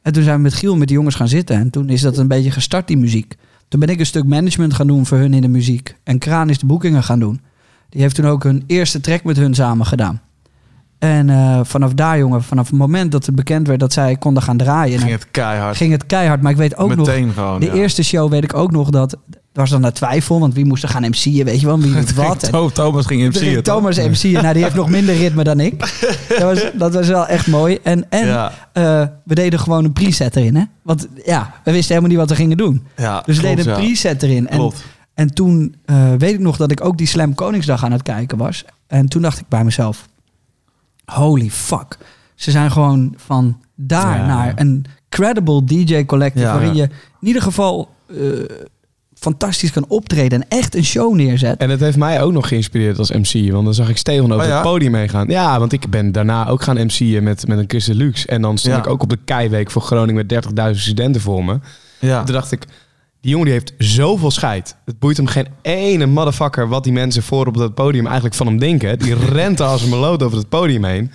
En toen zijn we met Giel met die jongens gaan zitten. En toen is dat een beetje gestart, die muziek. Toen ben ik een stuk management gaan doen voor hun in de muziek. En Kraan is de boekingen gaan doen. Die heeft toen ook hun eerste track met hun samen gedaan. En eh, vanaf daar, jongen, vanaf het moment dat het bekend werd dat zij konden gaan draaien, Ging het keihard. ging het keihard. Maar ik weet ook nog, gewoon, de ja. eerste show weet ik ook nog dat, was dan naar twijfel, want wie moest er gaan MC'en, weet je wel, wie doet wat. To- Thomas ging toen MC. ging Thomas MC, nou die heeft nog minder ritme dan ik. Dat was, dat was wel echt mooi. En, en Ja. eh, we deden gewoon een preset erin, hè? Want ja, we wisten helemaal niet wat we gingen doen. Ja, Dus we klopt, deden een preset erin. En, en toen eh, weet ik nog dat ik ook die Slam Koningsdag aan het kijken was. En toen dacht ik bij mezelf, holy fuck. Ze zijn gewoon van daar Ja. naar een credible DJ collective. Ja, waarin ja. je in ieder geval eh, fantastisch kan optreden en echt een show neerzet. En het heeft mij ook nog geïnspireerd als MC. Want dan zag ik Stefan over Oh ja? het podium meegaan. Ja, want ik ben daarna ook gaan MC'en met, met een Chris Deluxe. En dan stond Ja. ik ook op de Keiweek voor Groningen met 30.000 studenten voor me. Ja. En toen dacht ik, die jongen die heeft zoveel scheid. Het boeit hem geen ene motherfucker wat die mensen voor op dat podium eigenlijk van hem denken. Die rent er als een meloot over het podium heen.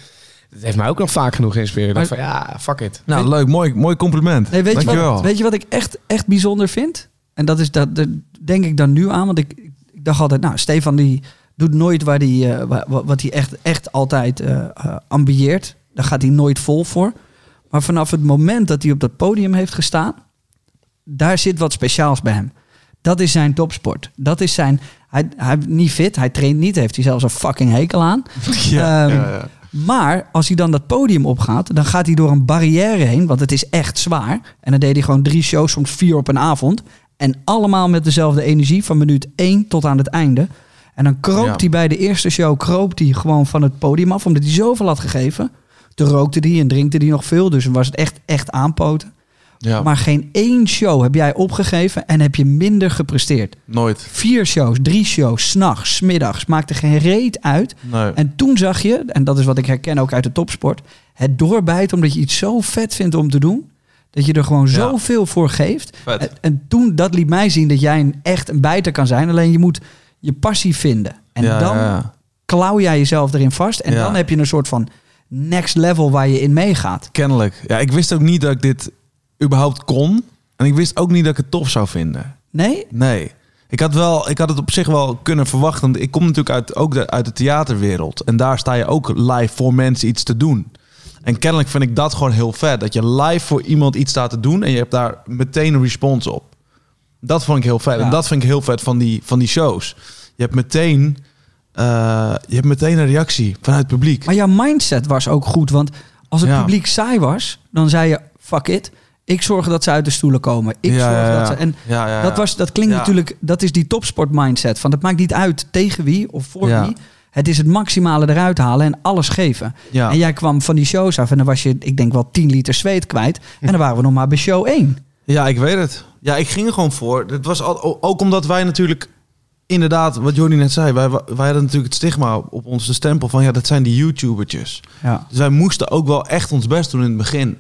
Dat heeft mij ook nog vaak genoeg geïnspireerd. Ik dacht van ja, fuck it. Nou, leuk. Mooi, mooi compliment. Nee, weet, je wat, weet je wat ik echt, echt bijzonder vind? En dat is dat, dat denk ik dan nu aan. Want ik, ik dacht altijd, nou, Stefan die doet nooit waar die, eh, wa- wa- wat hij echt, echt altijd eh eh, ambieert. Daar gaat hij nooit vol voor. Maar vanaf het moment dat hij op dat podium heeft gestaan, daar zit wat speciaals bij hem. Dat is zijn topsport. Dat is zijn. Hij, hij niet fit, hij traint niet, heeft hij zelfs een fucking hekel aan. Ja, Ehm, ja, ja. Maar als hij dan dat podium opgaat, dan gaat hij door een barrière heen, want het is echt zwaar. En dan deed hij gewoon drie shows, soms vier op een avond. En allemaal met dezelfde energie van minuut 1 tot aan het einde. En dan kroopt hij bij de eerste show kroopt hij gewoon van het podium af, omdat hij zoveel had gegeven. Toen rookte hij en drinkte hij nog veel, dus dan was het echt, echt aanpoten. Ja, Maar geen één show heb jij opgegeven en heb je minder gepresteerd. nooit. Vier shows, drie shows, s'nachts, middags, maakte geen reet uit. Nee. En toen zag je, en dat is wat ik herken ook uit de topsport, het doorbijten omdat je iets zo vet vindt om te doen, dat je er gewoon Ja. zoveel voor geeft. En, en toen, dat liet mij zien dat jij een, echt een bijter kan zijn, alleen je moet je passie vinden. En Ja, dan klauw jij jezelf erin vast en dan heb je een soort van next level waar je in meegaat. Kennelijk. Ja, ik wist ook niet dat ik dit überhaupt kon. En ik wist ook niet dat ik het tof zou vinden. Nee? Nee. Ik had, wel, ik had het op zich wel kunnen verwachten. Want ik kom natuurlijk uit, ook de, uit de theaterwereld. En daar sta je ook live voor mensen iets te doen. En kennelijk vind ik dat gewoon heel vet. Dat je live voor iemand iets staat te doen. En je hebt daar meteen een respons op. Dat vond ik heel vet. Ja. En dat vind ik heel vet van die, van die shows. Je hebt meteen... eh, je hebt meteen een reactie vanuit het publiek. Maar jouw mindset was ook goed, want als het Ja. publiek saai was, dan zei je, fuck it, ik zorg dat ze uit de stoelen komen. Ik Ja, zorg ja, dat ze... En Ja. Dat, was, dat klinkt natuurlijk, dat is die topsport mindset. Van het maakt niet uit tegen wie of voor wie. Het is het maximale eruit halen en alles geven. En jij kwam van die shows af en dan was je, ik denk wel 10 liter zweet kwijt. En dan waren we nog maar bij show 1. Ja, ik weet het. Ja, ik ging er gewoon voor. Het was al, ook omdat wij natuurlijk inderdaad, wat Jordi net zei, wij, wij hadden natuurlijk het stigma op ons, de stempel van ja, dat zijn die YouTubertjes. Ja. Dus wij moesten ook wel echt ons best doen in het begin.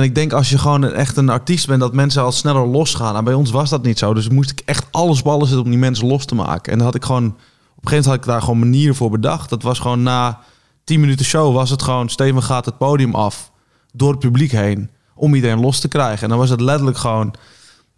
En ik denk als je gewoon echt een artiest bent, dat mensen al sneller losgaan. En bij ons was dat niet zo. Dus moest ik echt alles ballen zetten om die mensen los te maken. En dan had ik gewoon, op een gegeven moment had ik daar gewoon manieren voor bedacht. Dat was gewoon na 10 minuten show was het gewoon, Steven gaat het podium af, door het publiek heen, om iedereen los te krijgen. En dan was het letterlijk gewoon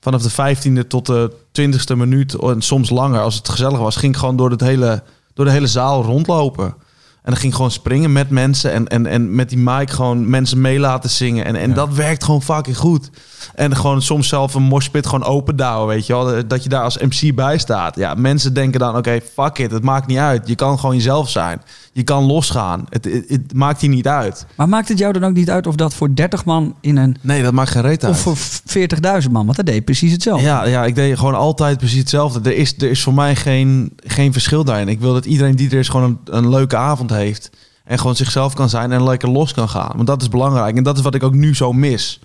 vanaf de 15e tot de 20e minuut, en soms langer als het gezellig was, ging ik gewoon door, het hele, door de hele zaal rondlopen. En dan ging gewoon springen met mensen en, en, en met die mic gewoon mensen mee laten zingen. En, en dat werkt gewoon fucking goed. En gewoon soms zelf een moshpit gewoon open douwen, weet je wel. Dat je daar als MC bij staat. Ja, mensen denken dan, oké, fuck it, het maakt niet uit. Je kan gewoon jezelf zijn. Je kan losgaan. Het, het, het maakt hier niet uit. Maar maakt het jou dan ook niet uit of dat voor 30 man in een... Nee, dat maakt geen reet uit. Of voor 40.000 man, want dat deed precies hetzelfde. Ja, ja, ik deed gewoon altijd precies hetzelfde. Er is, er is voor mij geen, geen verschil daarin. Ik wil dat iedereen die er is gewoon een, een leuke avond heeft. En gewoon zichzelf kan zijn en lekker los kan gaan. Want dat is belangrijk. En dat is wat ik ook nu zo mis.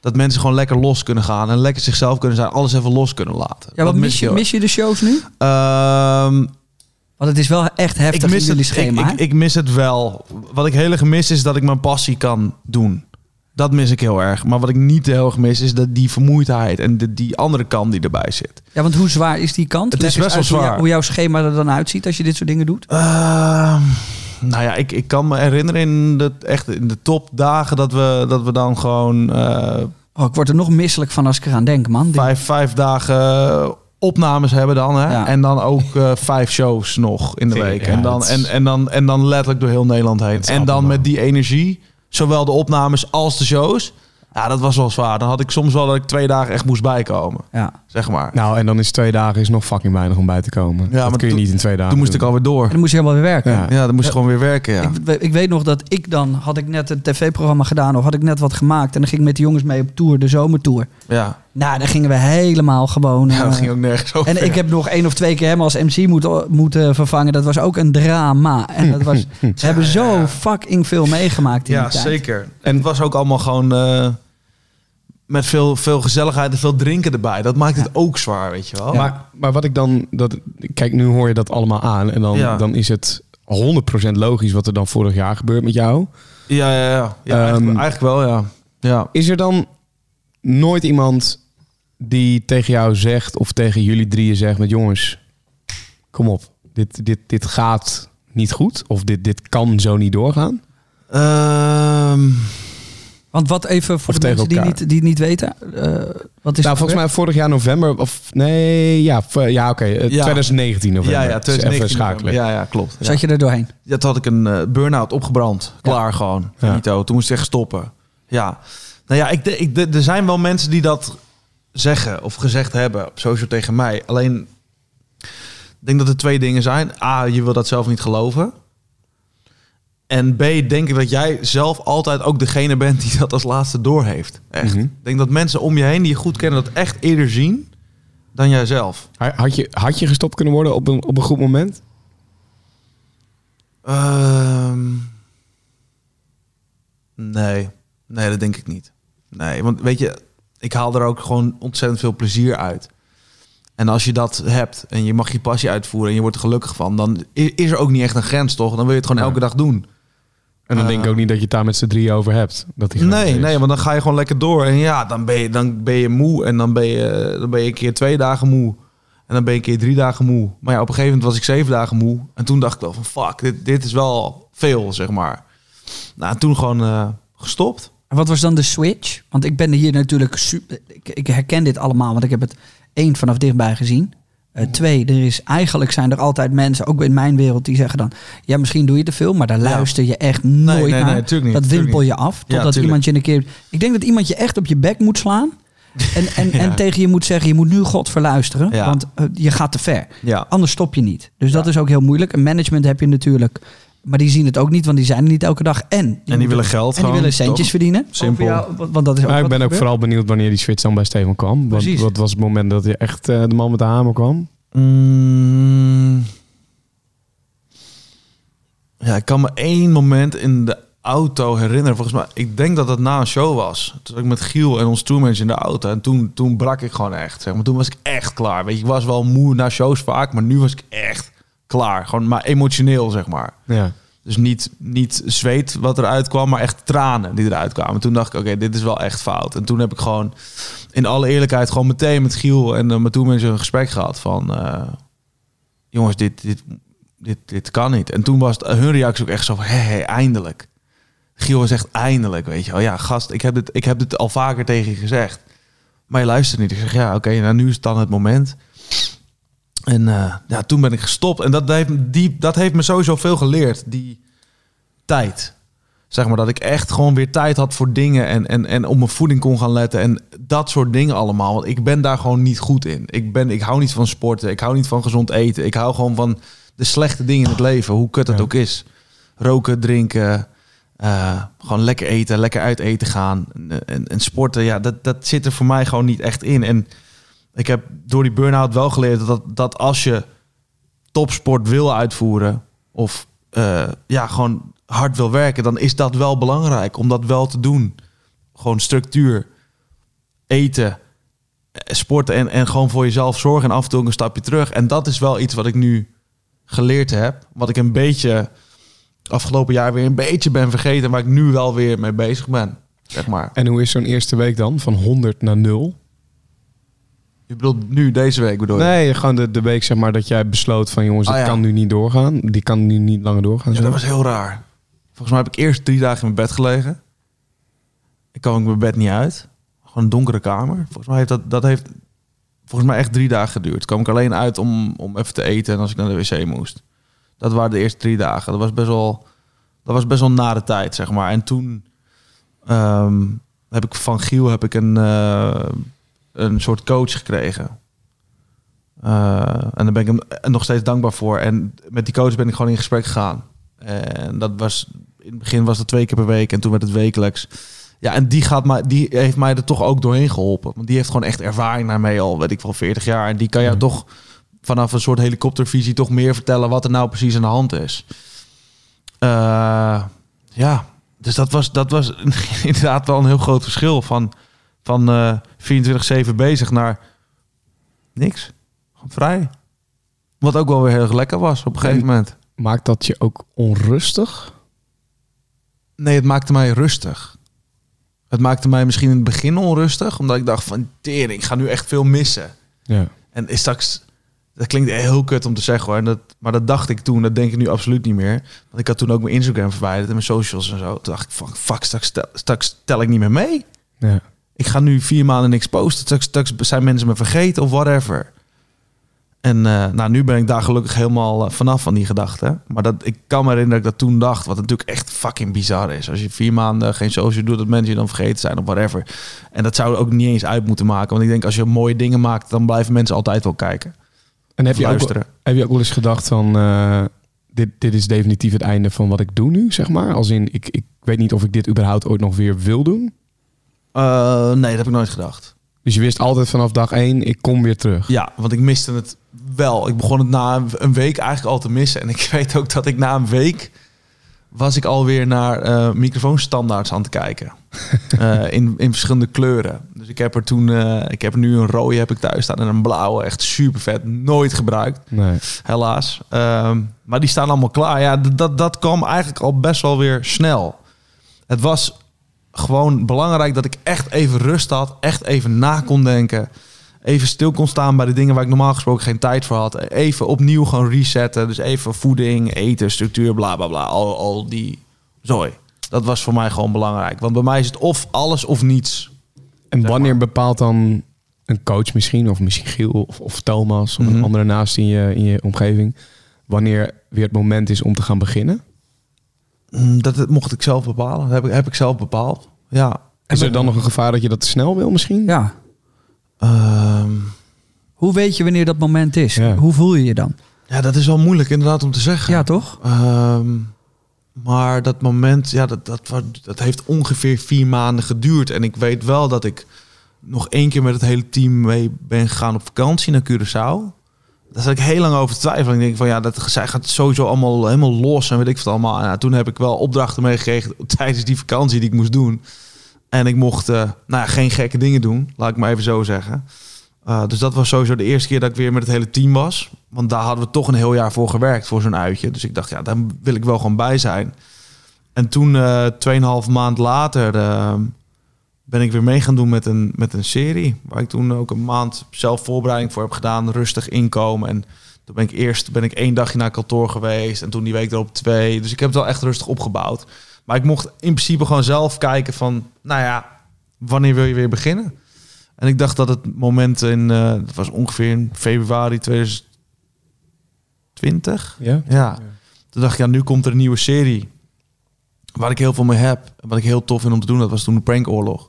Dat mensen gewoon lekker los kunnen gaan. En lekker zichzelf kunnen zijn. Alles even los kunnen laten. Ja, wat mis je, mis je de shows nu? erg. Want het is wel echt heftig ik mis in jullie het, schema. Ik, ik, ik mis het wel. Wat ik heel erg mis is dat ik mijn passie kan doen. Dat mis ik heel erg. Maar wat ik niet heel erg mis is dat die vermoeidheid en de, die andere kant die erbij zit. Ja, want hoe zwaar is die kant? Het Leg is best wel uit hoe jou- zwaar. Hoe jouw schema er dan uitziet als je dit soort dingen doet? Ehm, nou ja, ik, ik kan me herinneren in de, echt in de topdagen dat we, dat we dan gewoon eh, Oh, ik word er nog misselijk van als ik eraan denk, man. Vijf, vijf dagen opnames hebben dan. Hè? Ja. En dan ook eh, vijf shows nog in de week. ja, en, dan, is- en, en, dan, en dan letterlijk door heel Nederland heen. En dan met die energie, zowel de opnames als de shows. Ja, dat was wel zwaar. Dan had ik soms wel dat ik twee dagen echt moest bijkomen. Ja. Zeg maar. Nou, en dan is twee dagen is nog fucking weinig om bij te komen. Ja, dat maar kun je toen- niet in twee dagen Toen moest ik alweer door. En dan moest je helemaal weer werken. Ja. Ja, dan moest ik gewoon weer werken. Ja. Ik, we- ik weet nog dat ik dan, had ik net een tv-programma gedaan of had ik net wat gemaakt. En dan ging ik met de jongens mee op tour, de zomertour. Ja. Nou, dan gingen we helemaal gewoon... ja, dat eh, ging ook nergens over. en ik heb nog één of twee keer hem als MC moeten, moeten vervangen. Dat was ook een drama. En dat was, ze hebben zo fucking veel meegemaakt in Ja, die tijd. zeker. En het was ook allemaal gewoon eh, met veel, veel gezelligheid en veel drinken erbij. Dat maakt het ook zwaar, weet je wel. Maar, maar wat ik dan... Dat, kijk, nu hoor je dat allemaal aan. En dan, Ja. dan is het 100% logisch wat er dan vorig jaar gebeurt met jou. Ja, ja, ja. ja Ehm, eigenlijk, eigenlijk wel, ja. ja. Is er dan nooit iemand die tegen jou zegt... of tegen jullie drieën zegt met... jongens, kom op. Dit, dit, dit gaat niet goed. Of dit, dit kan zo niet doorgaan. Ehm, Want wat even voor Of de mensen die niet, die het niet weten. eh, wat is nou, volgens mij vorig jaar november... of nee, ja, ja oké. eh, Ja. 2019 november. ja, ja, Dus 2019. Even schakelen. Ja, ja, klopt. Zat je er doorheen? Ja, toen had ik een eh, burn-out opgebrand. Klaar gewoon. Ja. Finito. Toen moest ik echt stoppen. Ja. Nou ja, ik, de- ik, de- er zijn wel mensen die dat zeggen of gezegd hebben. op Sowieso tegen mij. Alleen, ik denk dat er twee dingen zijn. A, je wil dat zelf niet geloven. En B, denk ik dat jij zelf altijd ook degene bent die dat als laatste doorheeft. Echt. Mhm. Ik denk dat mensen om je heen die je goed kennen dat echt eerder zien dan jijzelf. Had je, had je gestopt kunnen worden op een, op een goed moment? Ehm, nee. Nee, dat denk ik niet. Nee, want weet je, ik haal er ook gewoon ontzettend veel plezier uit. En als je dat hebt en je mag je passie uitvoeren en je wordt er gelukkig van, dan is er ook niet echt een grens, toch? Dan wil je het gewoon elke dag doen. En dan Eh. denk ik ook niet dat je het daar met z'n drieën over hebt. Dat die Nee, is. nee, want dan ga je gewoon lekker door. En ja, dan ben je, dan ben je moe en dan ben je, dan ben je een keer twee dagen moe. En dan ben je een keer drie dagen moe. Maar ja, op een gegeven moment was ik zeven dagen moe. En toen dacht ik wel van fuck, dit, dit is wel veel, zeg maar. Nou, en toen gewoon eh, gestopt. En wat was dan de switch? Want ik ben hier natuurlijk super. Ik, ik herken dit allemaal, want ik heb het één vanaf dichtbij gezien. Eh, twee, er is eigenlijk zijn er altijd mensen, ook in mijn wereld, die zeggen dan: ja, misschien doe je te veel, maar daar Ja. luister je echt nooit nee, nee, naar. niet, dat wimpel je af. Totdat iemand je een keer. Ik denk dat iemand je echt op je bek moet slaan. En, en, Ja. en tegen je moet zeggen: je moet nu God verluisteren, want eh, je gaat te ver. Anders stop je niet. Dus dat is ook heel moeilijk. Een management heb je natuurlijk. Maar die zien het ook niet, want die zijn er niet elke dag. En die, die moeten- willen geld En die gewoon, willen centjes toch? verdienen. Simpel. Jou, want, dat is ook Maar ik ben ook gebeurt. vooral benieuwd wanneer die switch dan bij Steven kwam. Want Precies. wat was het moment dat je echt eh, de man met de hamer kwam? Mm. Ja, ik kan me één moment in de auto herinneren. Volgens mij, ik denk dat het na een show was. Toen was ik met Giel en ons tourmanager in de auto. En toen, toen brak ik gewoon echt. Zeg maar. Toen was ik echt klaar. Weet je, ik was wel moe na shows vaak. Maar nu was ik echt klaar. Gewoon maar emotioneel, zeg maar. Ja. Dus niet, niet zweet wat eruit kwam, maar echt tranen die eruit kwamen. Toen dacht ik, oké, dit is wel echt fout. En toen heb ik gewoon in alle eerlijkheid gewoon meteen met Giel en uh, mijn toenmanager een gesprek gehad van... eh, jongens, dit, dit, dit, dit kan niet. En toen was het, hun reactie ook echt zo van, hé, hé, eindelijk. Giel was echt eindelijk, weet je wel. Ja, gast, ik heb, dit, ik heb dit al vaker tegen je gezegd. Maar je luistert niet. Ik zeg, ja, oké, nou, nu is het dan het moment. En eh, ja, toen ben ik gestopt. En dat heeft, die, dat heeft me sowieso veel geleerd, die tijd. Zeg maar dat ik echt gewoon weer tijd had voor dingen en, en, en op mijn voeding kon gaan letten. En dat soort dingen allemaal. Want ik ben daar gewoon niet goed in. Ik, ben, ik hou niet van sporten. Ik hou niet van gezond eten. Ik hou gewoon van de slechte dingen in het leven. Hoe kut het Ja. ook is. Roken, drinken. eh, gewoon lekker eten, lekker uit eten gaan. En, en, en sporten, ja, dat, dat zit er voor mij gewoon niet echt in. En ik heb door die burn-out wel geleerd dat, dat als je topsport wil uitvoeren of eh, ja, gewoon hard wil werken, dan is dat wel belangrijk om dat wel te doen. Gewoon structuur, eten, eh, sporten en, en gewoon voor jezelf zorgen en af en toe een stapje terug. En dat is wel iets wat ik nu geleerd heb, wat ik een beetje afgelopen jaar weer een beetje ben vergeten, waar ik nu wel weer mee bezig ben, zeg maar. En hoe is zo'n eerste week dan? Van 100 naar 0? Je bedoelt nu deze week bedoel je? Nee, gewoon de, de week zeg maar dat jij besloot van jongens, Ah, het ja. kan nu niet doorgaan. Die kan nu niet langer doorgaan. Ja, zo. dat was heel raar. Volgens mij heb ik eerst drie dagen in mijn bed gelegen. Ik kwam ook mijn bed niet uit. Gewoon een donkere kamer. Volgens mij heeft dat, dat heeft volgens mij echt drie dagen geduurd. Kwam ik alleen uit om, om even te eten en als ik naar de wc moest. Dat waren de eerste drie dagen. Dat was best wel, dat was best wel na de tijd, zeg maar. En toen ehm, heb ik van Giel heb ik een, eh, een soort coach gekregen. Eh, en daar ben ik hem nog steeds dankbaar voor. En met die coach ben ik gewoon in gesprek gegaan. En dat was in het begin was het twee keer per week en toen werd het wekelijks. Ja, en die, gaat mij, die heeft mij er toch ook doorheen geholpen. Want die heeft gewoon echt ervaring daarmee al, weet ik wel, 40 jaar. En die kan jou Ja. toch vanaf een soort helikoptervisie toch meer vertellen wat er nou precies aan de hand is. Eh, ja, dus dat was, dat was inderdaad wel een heel groot verschil van, van eh 24-7 bezig naar niks. Gewoon vrij. Wat ook wel weer heel erg lekker was op een gegeven En- moment. Maakt dat je ook onrustig? Nee, het maakte mij rustig. Het maakte mij misschien in het begin onrustig, omdat ik dacht van tering, ik ga nu echt veel missen. Ja. En is straks, dat klinkt heel kut om te zeggen hoor, en dat, maar dat dacht ik toen, dat denk ik nu absoluut niet meer. Want ik had toen ook mijn Instagram verwijderd en mijn socials en zo. Toen dacht ik van fuck, straks, tel- straks tel ik niet meer mee. ja. Ik ga nu vier maanden niks posten, straks, straks zijn mensen me vergeten of whatever. En eh, nou, nu ben ik daar gelukkig helemaal eh, vanaf van die gedachte. Maar dat, ik kan me herinneren dat ik dat toen dacht, wat natuurlijk echt fucking bizar is. Als je vier maanden geen social doet, dat mensen je dan vergeten zijn of whatever. En dat zou er ook niet eens uit moeten maken. Want ik denk, als je mooie dingen maakt, dan blijven mensen altijd wel kijken. En heb je, ook, heb je ook wel eens gedacht van... eh, dit, dit is definitief het einde van wat ik doe nu, zeg maar. Als in, ik, ik weet niet of ik dit überhaupt ooit nog weer wil doen. Eh, nee, dat heb ik nooit gedacht. Dus je wist altijd vanaf dag één, ik kom weer terug. Ja, want ik miste het wel. Ik begon het na een week eigenlijk al te missen. En ik weet ook dat ik na een week was ik alweer naar eh microfoonstandaards aan het kijken. Eh, in, in verschillende kleuren. Dus ik heb er toen, ik heb nu een rode heb ik thuis staan en een blauwe. Echt super vet. Nooit gebruikt, Nee. helaas. Ehm, maar die staan allemaal klaar. Ja, dat, dat kwam eigenlijk al best wel weer snel. Het was gewoon belangrijk dat ik echt even rust had. Echt even na kon denken. Even stil kon staan bij de dingen waar ik normaal gesproken geen tijd voor had. Even opnieuw gewoon resetten. Dus even voeding, eten, structuur, bla bla bla. Al, al die zooi. Dat was voor mij gewoon belangrijk. Want bij mij is het of alles of niets. En wanneer bepaalt dan een coach misschien, of misschien Giel of, of Thomas, of Mhm. een andere naast in je, in je omgeving, wanneer weer het moment is om te gaan beginnen? Mm, Dat, dat mocht ik zelf bepalen. Dat heb ik, heb ik zelf bepaald. Ja. Is er dan nog een gevaar dat je dat te snel wil misschien? Ja. Ehm, Hoe weet je wanneer dat moment is? Ja. Hoe voel je je dan? ja, dat is wel moeilijk inderdaad om te zeggen. Ja, toch? Ehm, maar dat moment, ja, dat, dat, dat heeft ongeveer vier maanden geduurd. En ik weet wel dat ik nog één keer met het hele team mee ben gegaan op vakantie naar Curaçao. Daar zat ik heel lang over te. Ik denk van ja, dat, zij gaat sowieso allemaal helemaal los en weet ik wat allemaal. Ja, toen heb ik wel opdrachten meegekregen tijdens die vakantie die ik moest doen. En ik mocht eh, nou ja, geen gekke dingen doen, laat ik maar even zo zeggen. Uh, dus dat was sowieso de eerste keer dat ik weer met het hele team was. Want daar hadden we toch een heel jaar voor gewerkt, voor zo'n uitje. Dus ik dacht, ja, daar wil ik wel gewoon bij zijn. En toen, eh 2,5 maand later, eh, ben ik weer mee gaan doen met een, met een serie. Waar ik toen ook een maand zelf voorbereiding voor heb gedaan. Rustig inkomen. En toen ben ik eerst ben ik één dagje naar kantoor geweest. En toen die week erop twee. Dus ik heb het wel echt rustig opgebouwd. Maar ik mocht in principe gewoon zelf kijken van... Nou ja, wanneer wil je weer beginnen? En ik dacht dat het moment in... eh dat was ongeveer in februari 2020. Ja? Ja. Toen dacht ik, ja, nu komt er een nieuwe serie. Waar ik heel veel mee heb. En wat ik heel tof vind om te doen, dat was toen de prankoorlog.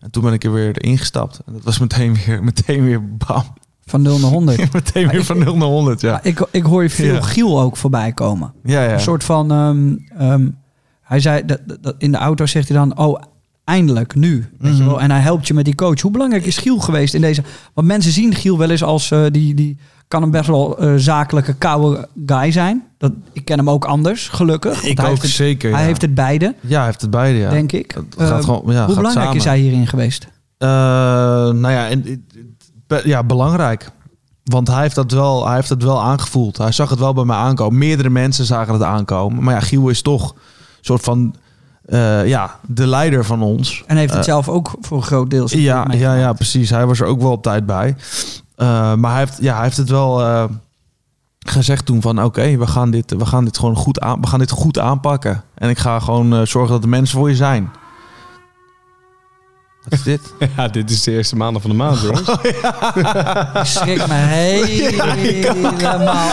En toen ben ik er weer ingestapt. En dat was meteen weer, meteen weer bam. Van 0 naar 100. meteen weer van 0 naar 100, ja. Ik, ik hoor je veel Ja. Giel ook voorbij komen. Ja, ja. Een soort van... ehm, ehm, hij zei, dat, dat- dat, in de auto zegt hij dan... Oh, eindelijk, nu. Weet je Mhm. wel? En hij helpt je met die coach. Hoe belangrijk is Giel geweest in deze... Want mensen zien Giel wel eens als... eh, die, die kan een best wel eh, zakelijke, koude guy zijn. Dat, ik ken hem ook anders, gelukkig. Ik hij ook heeft het, zeker, Hij ja. heeft het beide, Ja, hij heeft het beide, ja. denk ik. Het gaat Eh, gewoon, ja, hoe gaat belangrijk samen. is hij hierin geweest? Eh, nou ja, en, ja, belangrijk. Want hij heeft, dat wel, hij heeft het wel aangevoeld. Hij zag het wel bij mij aankomen. Meerdere mensen zagen het aankomen. Maar ja, Giel is toch een soort van... ja, de leider van ons. En heeft het zelf ook voor een groot deel Ja, ja, ja, precies. Hij was er ook wel op tijd bij. Eh, maar hij heeft, ja, hij heeft het wel eh, gezegd toen van... oké, we gaan dit, we gaan dit gewoon goed aan, we gaan dit goed aanpakken. En ik ga gewoon eh, zorgen dat de mensen voor je zijn. Wat is dit? Ja, dit is de eerste maanden van de maand, jongens. Ik schrik me helemaal.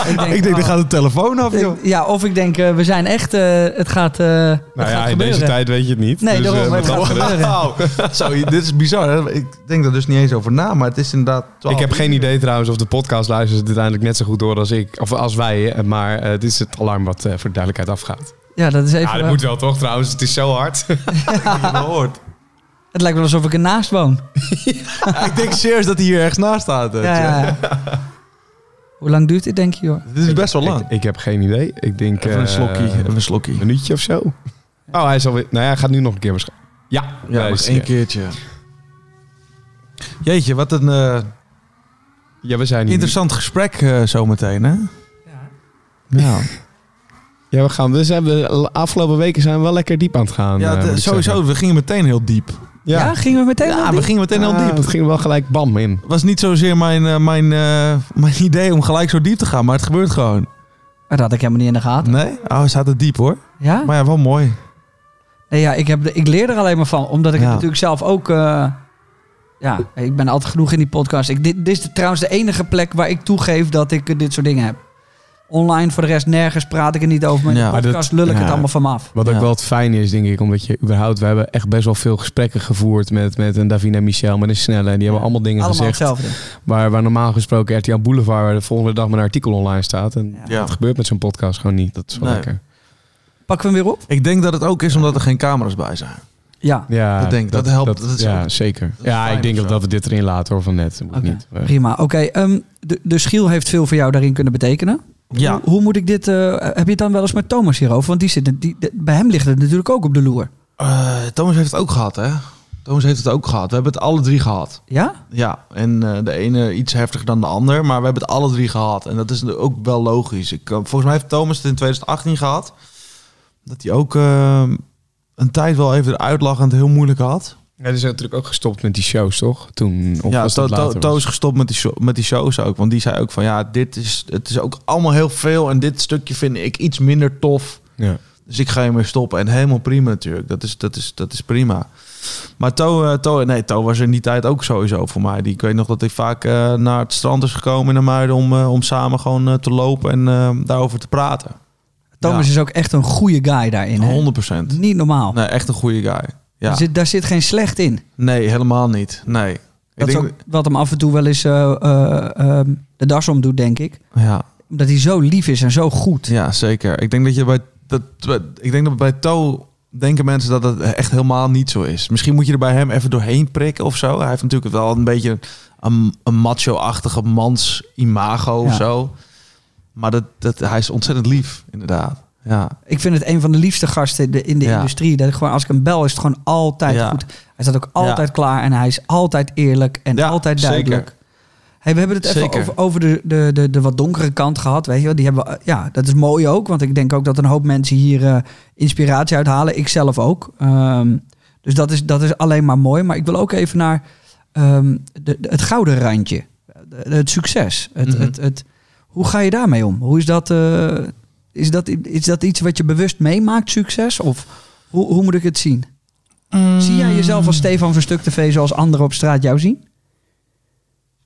Ik denk, ik denk, er oh, gaat de telefoon af, joh. ik- Ja, of ik denk, eh, we zijn echt... eh, het gaat, eh het Nou gaat ja, in gebeuren. deze tijd weet je het niet. Nee, Dus, daarom, het gaat. Zo, dit is bizar. Hè? Ik denk er dus niet eens over na, maar het is inderdaad... 12 Ik heb geen idee trouwens of de podcast luistert dit uiteindelijk net zo goed door als ik. Of als wij, maar eh, dit is het alarm wat eh, voor de duidelijkheid afgaat. Ja, dat is even... Ja, dat moet wel toch trouwens. Het is zo hard. gehoord. Het lijkt wel alsof ik ernaast woon. ik denk serieus dat hij hier ergens naast staat. Ja, ja, ja. Hoe lang duurt dit, denk je, hoor? Dit is best wel lang. Ik, ik heb geen idee. Ik denk Even een eh, slokkie, even een slokkie. Een minuutje of zo. Oh, hij is alweer... Nou ja, hij gaat nu nog een keer waarschijnlijk. Ja, Ja, nog één keertje. Jeetje, wat een eh, Ja, we zijn interessant gesprek eh, zometeen, hè? Ja. Ja, we gaan. We zijn de afgelopen weken zijn we wel lekker diep aan het gaan. Ja, de- sowieso, zeggen. we gingen meteen heel diep. Ja, Ja, gingen we meteen Ja, al we diep? gingen meteen Ah, diep. Het ging wel gelijk bam in. Het was niet zozeer mijn, eh, mijn, eh, mijn idee om gelijk zo diep te gaan, maar het gebeurt gewoon. Dat had ik helemaal niet in de gaten. Nee? Oh, we zaten diep hoor. Ja? Maar ja, wel mooi. Nee, ja, ik, heb, de- ik leer er alleen maar van. Omdat ik het natuurlijk zelf ook... eh, ja, ik ben altijd genoeg in die podcast. Ik, dit, dit is de- trouwens de enige plek waar ik toegeef dat ik eh, dit soort dingen heb. Online voor de rest nergens praat ik er niet over. Maar in de podcast dat- lul ik ja. het allemaal van me af. Wat ook Ja. wel het fijne is, denk ik, omdat je überhaupt... We hebben echt best wel veel gesprekken gevoerd met, met een Davina Michel, met een Snelle. En die hebben allemaal dingen Allemaal gezegd hetzelfde. waar, waar normaal gesproken RTL Boulevard waar de volgende dag met een artikel online staat. En Ja. dat gebeurt met zo'n podcast gewoon niet. Dat is wel Nee. lekker. Pakken we hem weer op? Ik denk dat het ook is omdat er geen camera's bij zijn. Ja, Ja, Dat denk dat helpt. Dat is ja, ook- zeker. dat is Ja, ik denk dat, we dit erin laten hoor, van net. Moet Oké, niet. eh. prima. Oké, ehm, de, de Schiel heeft veel voor jou daarin kunnen betekenen. Ja. Hoe, hoe moet ik dit... eh, heb je het dan wel eens met Thomas hierover? Want die zit, die, de- bij hem ligt het natuurlijk ook op de loer. Eh, Thomas heeft het ook gehad, hè? Thomas heeft het ook gehad. We hebben het alle drie gehad. Ja? Ja, en eh, de ene iets heftiger dan de ander, maar we hebben het alle drie gehad. En dat is ook wel logisch. Ik, volgens mij heeft Thomas het in 2018 gehad. Dat hij ook een tijd wel even en het heel moeilijk had. Ja, die zijn natuurlijk ook gestopt met die shows, toch? Toen, of ja, was To- is gestopt met die, show- met die shows ook. Want die zei ook van ja, dit is, het is ook allemaal heel veel. En dit stukje vind ik iets minder tof. Ja. Dus ik ga hiermee stoppen. En helemaal prima natuurlijk. Dat is, dat is, dat is prima. Maar To, eh, to, nee, to was in die tijd ook sowieso voor mij. Die, ik weet nog dat hij vaak eh, naar het strand is gekomen in de Muiden... om, eh, om samen gewoon eh, te lopen en eh, daarover te praten. Thomas Ja. is ook echt een goede guy daarin. Hè? 100 procent. Niet normaal. Nee, echt een goede guy. Ja. Zit, daar zit geen slecht in. Nee, helemaal niet. Nee. Ik Dat is denk, ook wat hem af en toe wel eens eh, eh, ehm, de das om doet, denk ik. ja, Omdat hij zo lief is en zo goed. ja, zeker. Ik denk dat je bij... Dat, ik denk dat bij To denken mensen dat het echt helemaal niet zo is. Misschien moet je er bij hem even doorheen prikken of zo. Hij heeft natuurlijk wel een beetje een, een macho-achtige mans imago of Ja. zo. Maar dat, dat, hij is ontzettend lief, inderdaad. Ja, Ik vind het een van de liefste gasten in de, Ja. industrie. Dat ik gewoon, als ik hem bel, is het gewoon altijd Ja. goed. Hij staat ook altijd klaar en hij is altijd eerlijk en Ja, altijd zeker. duidelijk. Hey, we hebben het even Zeker. over, over de, de, de, de wat donkere kant gehad. Weet je wel? Die hebben, we- eh, ja, dat is mooi ook. Want ik denk ook dat een hoop mensen hier eh, inspiratie uithalen. Ik zelf ook. Ehm, dus dat is, dat is alleen maar mooi. Maar ik wil ook even naar ehm, de, de- het gouden randje. Het succes. Het, Mhm. het, het, hoe ga je daarmee om? Hoe is dat, eh, is, dat, is dat iets wat je bewust meemaakt, succes? Of hoe, hoe moet ik het zien? Zie jij jezelf als Stefan Verstuk TV zoals anderen op straat jou zien?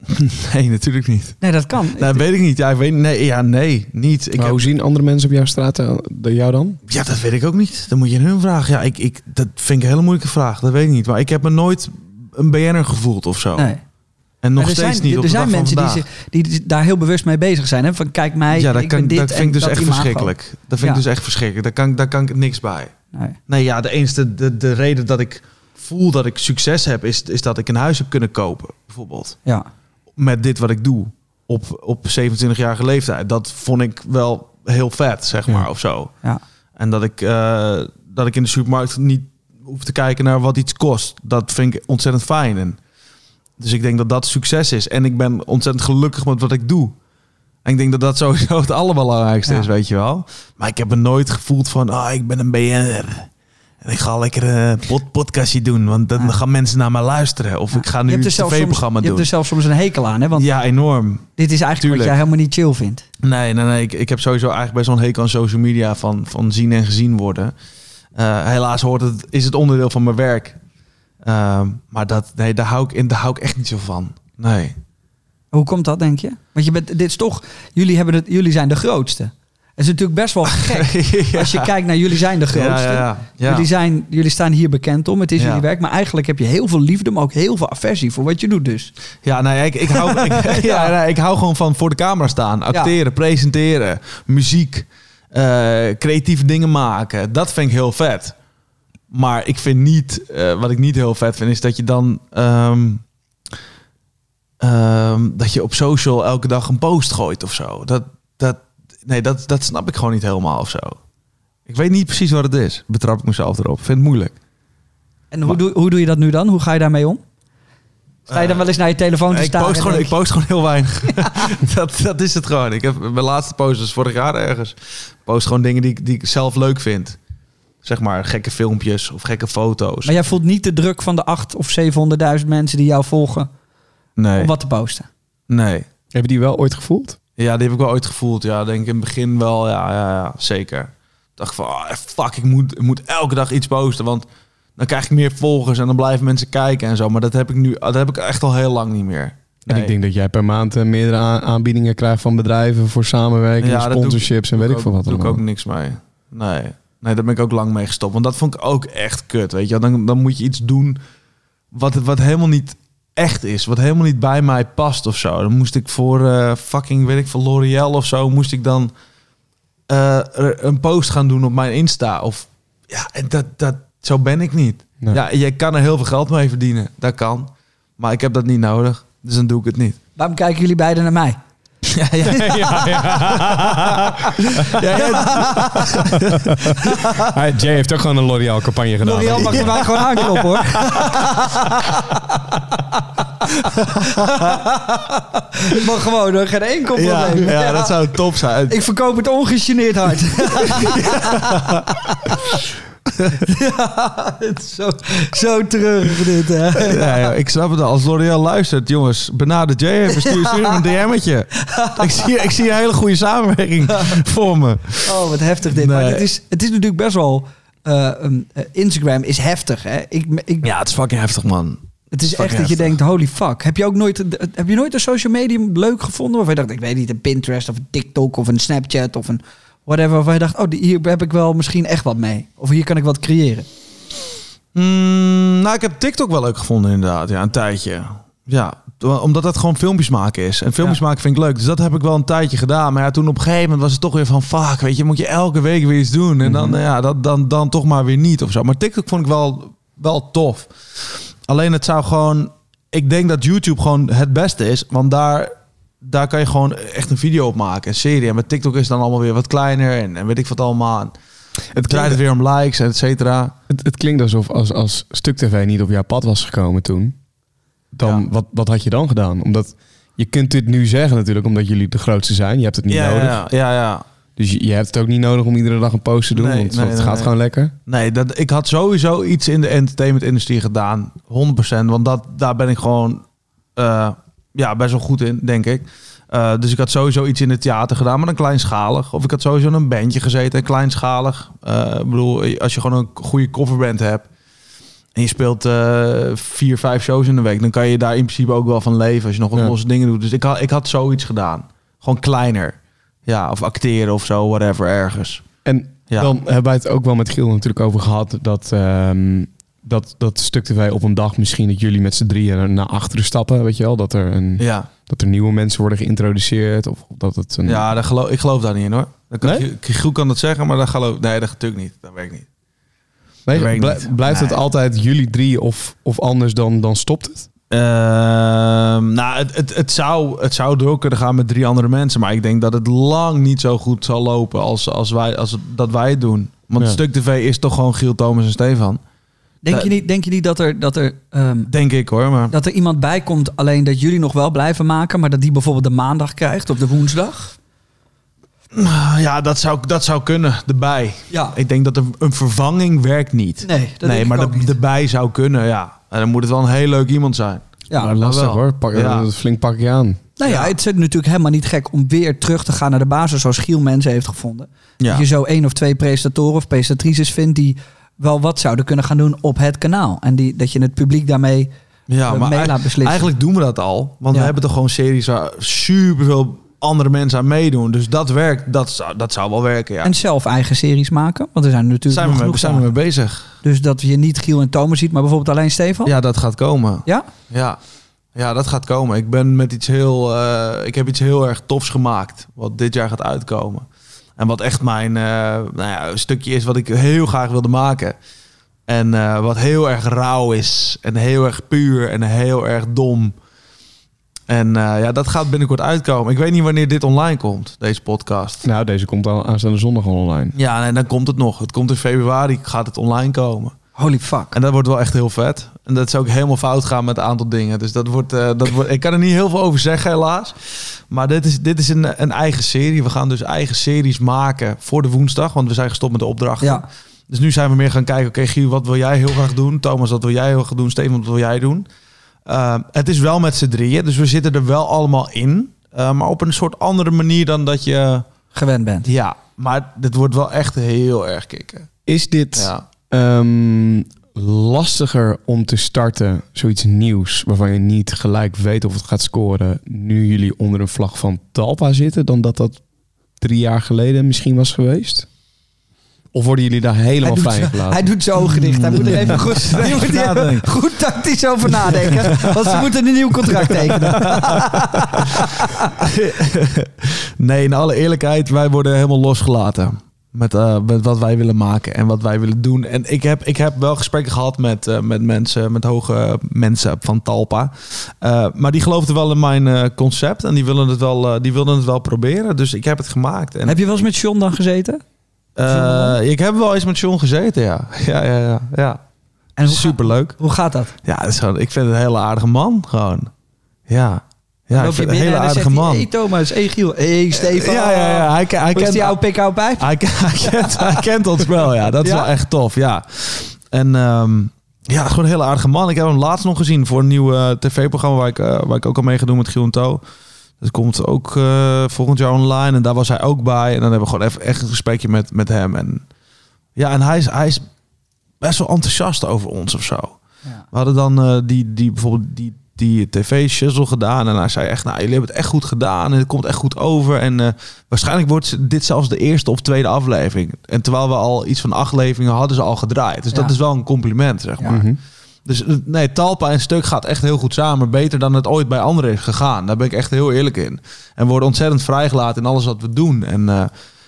nee, natuurlijk niet. Nee, dat kan. Nou, weet ik niet. Ja, ik weet, nee, ja, nee, niet. Ik Maar heb, hoe zien andere mensen op jouw straat de- jou dan? ja, dat weet ik ook niet. Dan moet je hun vragen. Ja, ik, ik, dat vind ik een hele moeilijke vraag. Dat weet ik niet. Maar ik heb me nooit een BN'er gevoeld of zo. nee. En nog er steeds zijn, niet op Er zijn mensen die, zich- die, daar heel bewust mee bezig zijn. Hè? Van kijk mij, ja, dat, ik kan, ben dit dat vind ik dus echt imago. verschrikkelijk. Dat vind Ja. ik dus echt verschrikkelijk. Daar kan, daar kan ik niks bij. Nee. Nee, ja, de enige de, de reden dat ik voel dat ik succes heb, is, is dat ik een huis heb kunnen kopen, bijvoorbeeld. Ja. Met dit wat ik doe op, op 27-jarige leeftijd. Dat vond ik wel heel vet, zeg Ja. maar, of zo. Ja. En dat ik, eh, dat ik in de supermarkt niet hoef te kijken naar wat iets kost. Dat vind ik ontzettend fijn. En dus ik denk dat dat succes is. En ik ben ontzettend gelukkig met wat ik doe. En ik denk dat dat sowieso het allerbelangrijkste Ja. is, weet je wel. Maar ik heb me nooit gevoeld van, ah, ik ben een BN'er. En ik ga lekker een pod podcastje doen, want dan Ja. gaan mensen naar mij luisteren. Of ik ga Je nu hebt een tv-programma je doen. hebt er zelfs soms een hekel aan. Hè? Want Ja, enorm. dit is eigenlijk Tuurlijk. wat jij helemaal niet chill vindt. Nee, nee, nee. Ik, ik heb sowieso eigenlijk best wel een hekel aan social media van, van zien en gezien worden. Eh, helaas hoort het, is het onderdeel van mijn werk. Ehm, maar dat, nee, daar, hou ik, in, daar hou ik echt niet zo van. Nee. Hoe komt dat, denk je? Want je bent, dit is toch, jullie, hebben het, jullie zijn de grootste. Het is natuurlijk best wel gek. Ja. Als je kijkt naar jullie zijn de grootste. Ja, ja. Jullie, zijn, jullie staan hier bekend om. Het is jullie werk. Maar eigenlijk heb je heel veel liefde, maar ook heel veel aversie voor wat je doet dus. Ja, nee, ik, ik, hou, ik, nee, ik hou gewoon van voor de camera staan. Acteren, presenteren, muziek, eh, creatieve dingen maken. Dat vind ik heel vet. Maar ik vind niet, eh, wat ik niet heel vet vind, is dat je dan... ehm, ehm, dat je op social elke dag een post gooit of zo. Dat, dat, nee, dat, dat snap ik gewoon niet helemaal of zo. Ik weet niet precies wat het is. Betrap ik mezelf erop. Vind het moeilijk. En hoe, doe, hoe doe je dat nu dan? Hoe ga je daarmee om? Sta je dan wel eens naar je telefoon te ik, staan? post gewoon, ik post gewoon heel weinig. dat, dat is het gewoon. Ik heb mijn laatste post was vorig jaar ergens. Post gewoon dingen die, die ik zelf leuk vind. Zeg maar gekke filmpjes of gekke foto's. Maar jij voelt niet de druk van de 8 of 700.000 mensen die jou volgen nee, om wat te posten. nee. Hebben die wel ooit gevoeld? Ja, die heb ik wel ooit gevoeld. Ja, denk ik in het begin wel. Ja, ja, ja zeker. Ik dacht van, ah, fuck, ik moet, ik moet elke dag iets posten. Want dan krijg ik meer volgers en dan blijven mensen kijken en zo. Maar dat heb ik nu, dat heb ik echt al heel lang niet meer. En ik denk dat jij per maand eh, meerdere aanbiedingen krijgt van bedrijven voor samenwerking, Ja, ik- sponsorships en weet ik veel wat Daar doe ik ook niks mee. Nee. Nee, daar ben ik ook lang mee gestopt. Want dat vond ik ook echt kut, weet je. Dan, dan moet je iets doen wat, wat helemaal niet echt is. Wat helemaal niet bij mij past of zo. Dan moest ik voor eh, fucking, weet ik veel, L'Oreal of zo... moest ik dan eh, een post gaan doen op mijn Insta. Of ja, en dat, dat, zo ben ik niet. Nee. Ja, je kan er heel veel geld mee verdienen. Dat kan. Maar ik heb dat niet nodig. Dus dan doe ik het niet. Waarom kijken jullie beiden naar mij? Ja, ja. ja, ja. Jay heeft ook gewoon een L'Oreal campagne gedaan. L'Oreal mag je mij gewoon aankloppen hoor. Mag gewoon hoor, geen enkel Ja, probleem. ja, dat zou top zijn. Ik verkoop het ongegeneerd hard. ja, het is zo, zo treurig dit hè. Ja, ja, ik snap het al. Als L'Oreal luistert, jongens, benader Jay even. Stuur, stuur hem een DM'tje. Ik zie, ik zie een hele goede samenwerking voor me. Oh, wat heftig dit. Maar het is, het is natuurlijk best wel... eh, um, eh, Instagram is heftig hè. Ik, ik, Ja, het is fucking heftig, man. Het is echt dat je denkt, holy fuck. Heb je ook nooit, heb je nooit een social medium leuk gevonden? Waarvan je dacht, ik weet niet, een Pinterest of een TikTok of een Snapchat of een whatever. Waarvan je dacht, oh, die- hier heb ik wel misschien echt wat mee. Of hier kan ik wat creëren. Mm, nou, ik heb TikTok wel leuk gevonden, inderdaad. Ja, een tijdje. Ja, omdat dat gewoon filmpjes maken is. En filmpjes Ja. maken vind ik leuk. Dus dat heb ik wel een tijdje gedaan. Maar ja, toen op een gegeven moment was het toch weer van... Fuck, weet je, moet je elke week weer iets doen. En dan, ja, dat, dan, dan toch maar weer niet of zo. Maar TikTok vond ik wel, wel tof. Alleen het zou gewoon... Ik denk dat YouTube gewoon het beste is. Want daar, daar kan je gewoon echt een video op maken. Een serie. En met TikTok is het dan allemaal weer wat kleiner. En, en weet ik wat allemaal. Het draait weer om likes, et cetera. Het, het klinkt alsof als, als Stuk TV niet op jouw pad was gekomen toen. Dan, Ja. wat, wat had je dan gedaan? Omdat je kunt dit nu zeggen natuurlijk, omdat jullie de grootste zijn. Je hebt het niet ja, nodig. Ja, ja, ja. Dus je, je hebt het ook niet nodig om iedere dag een post te doen. Nee, want nee, het nee, gaat gewoon lekker. Nee, dat, ik had sowieso iets in de entertainment-industrie gedaan. 100%. Want dat, daar ben ik gewoon eh, ja, best wel goed in, denk ik. Eh, dus ik had sowieso iets in het theater gedaan, maar dan kleinschalig. Of ik had sowieso in een bandje gezeten, kleinschalig. Eh, ik bedoel, als je gewoon een goede coverband hebt... en je speelt eh, vier, vijf shows in de week... dan kan je daar in principe ook wel van leven als je nog wat Ja. losse dingen doet. Dus ik had, ik had zoiets gedaan. Gewoon kleiner. Ja, of acteren of zo, whatever, ergens. En Ja. dan hebben wij het ook wel met Giel natuurlijk over gehad dat, ehm, dat, dat Stuk TV op een dag misschien dat jullie met z'n drieën naar achteren stappen, weet je wel? Dat er, een, Ja. dat er nieuwe mensen worden geïntroduceerd of dat het een... Ja, daar geloof, ik geloof daar niet in hoor. Dat kan, Nee? Giel kan dat zeggen, maar dat geloof Nee, dat natuurlijk niet. Dat werkt niet. Nee, dat blij- niet. blijft het altijd jullie drie of, of anders dan, dan stopt het? Ehm, nou, het, het, het, zou, het zou door kunnen gaan met drie andere mensen. Maar ik denk dat het lang niet zo goed zal lopen als, als, wij, als dat wij het doen. Want Ja. Stuk TV is toch gewoon Giel, Thomas en Stefan. Denk, Nee. je niet, denk je niet dat er, dat, er, ehm, Denk ik hoor. Maar dat er iemand bij komt, alleen dat jullie nog wel blijven maken, maar dat die bijvoorbeeld de maandag krijgt of de woensdag? ja, dat zou, dat zou kunnen. Erbij. Ja. Ik denk dat een, een vervanging werkt niet. Nee, dat nee, denk maar ik ook de, niet. erbij zou kunnen, ja. En dan moet het wel een heel leuk iemand zijn. Ja, maar lastig wel. hoor. Pak, Ja. een flink pak je aan. Nou ja, het is natuurlijk helemaal niet gek om weer terug te gaan naar de basis zoals Giel mensen heeft gevonden. Ja. Dat je zo één of twee presentatoren of presentatrices vindt die wel wat zouden kunnen gaan doen op het kanaal. En die, dat je het publiek daarmee Ja, eh, maar mee laat beslissen. eigenlijk doen we dat al. Want Ja. we hebben toch gewoon series waar superveel andere mensen aan meedoen. Dus dat werkt, dat zou, dat zou wel werken, ja. En zelf eigen series maken. Want er zijn er natuurlijk zijn we, mee, zijn we mee bezig. Dus dat je niet Giel en Thomas ziet, maar bijvoorbeeld alleen Stefan? Ja, dat gaat komen. Ja? Ja. ja, dat gaat komen. Ik ben met iets heel... eh, ik heb iets heel erg tofs gemaakt. Wat dit jaar gaat uitkomen. En wat echt mijn eh, nou ja, stukje is wat ik heel graag wilde maken. En eh, wat heel erg rauw is. En heel erg puur. En heel erg dom. En eh, ja, dat gaat binnenkort uitkomen. Ik weet niet wanneer dit online komt, deze podcast. Nou, deze komt al aanstaande zondag al online. Ja, en dan komt het nog. Het komt in februari, gaat het online komen. Holy fuck. En dat wordt wel echt heel vet. En dat zou ook helemaal fout gaan met een aantal dingen. Dus dat wordt, eh, dat wordt, ik kan er niet heel veel over zeggen, helaas. Maar dit is, dit is een, een eigen serie. We gaan dus eigen series maken voor de woensdag. Want we zijn gestopt met de opdrachten. Ja. Dus nu zijn we meer gaan kijken. Oké, Giel, wat wil jij heel graag doen? Thomas, wat wil jij heel graag doen? Steven, wat wil jij doen? Uh, het is wel met z'n drieën. Dus we zitten er wel allemaal in. Uh, maar op een soort andere manier dan dat je... Gewend bent. Ja, maar dit wordt wel echt heel erg kicken. Is dit Ja. Ehm, lastiger om te starten, zoiets nieuws, waarvan je niet gelijk weet of het gaat scoren, nu jullie onder een vlag van Talpa zitten, dan dat dat drie jaar geleden misschien was geweest? Of worden jullie daar helemaal fijn gelaten? hij doet zijn ogen dicht. Hij moet er even goed, goed tactisch over nadenken. Want ze moeten een nieuw contract tekenen. Nee, in alle eerlijkheid, wij worden helemaal losgelaten. Met, eh, met wat wij willen maken en wat wij willen doen. En ik heb, ik heb wel gesprekken gehad met, eh, met mensen, met hoge mensen van Talpa. Eh, maar die geloofden wel in mijn concept en die willen, het wel, die wilden het wel proberen. Dus ik heb het gemaakt. En, Heb je wel eens met John dan gezeten? ik heb wel eens met John gezeten, ja. Ja, ja, ja. ja. En hoe, Superleuk. Hoe gaat dat? Ja, dat is gewoon, ik vind het een hele aardige man, gewoon. Ja. Ja, ik vind een hele aardige hij, man. Hey Thomas, hey Giel, hey Stefan. Ja, ja, ja. Hij, hij kent, die oude oude pijp? hij, hij, kent, hij kent ons wel, ja. Dat is Ja? wel echt tof, ja. En ehm, ja, gewoon een hele aardige man. Ik heb hem laatst nog gezien voor een nieuw eh, tv-programma... Waar ik, eh, waar ik ook al mee ga doen met Giel en To. Dat komt ook eh, volgend jaar online. En daar was hij ook bij. En dan hebben we gewoon even echt een gesprekje met, met hem. En ja, en hij is, hij is best wel enthousiast over ons of zo. Ja. We hadden dan eh, die, die bijvoorbeeld die, die tv-shizzle gedaan. En hij zei echt, nou, jullie hebben het echt goed gedaan. En het komt echt goed over. En eh, waarschijnlijk wordt dit zelfs de eerste of tweede aflevering. En terwijl we al iets van acht leveringen hadden ze al gedraaid. Dus Ja. dat is wel een compliment, zeg maar. Mhm. Dus eh, nee, Talpa en Stuk gaat echt heel goed samen. Beter dan het ooit bij anderen is gegaan. Daar ben ik echt heel eerlijk in. En we worden ontzettend vrijgelaten in alles wat we doen. En eh,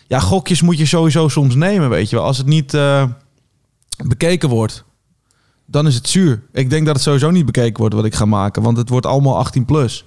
ja, gokjes moet je sowieso soms nemen, weet je wel. Als het niet eh, bekeken wordt, dan is het zuur. Ik denk dat het sowieso niet bekeken wordt wat ik ga maken. Want het wordt allemaal 18 plus.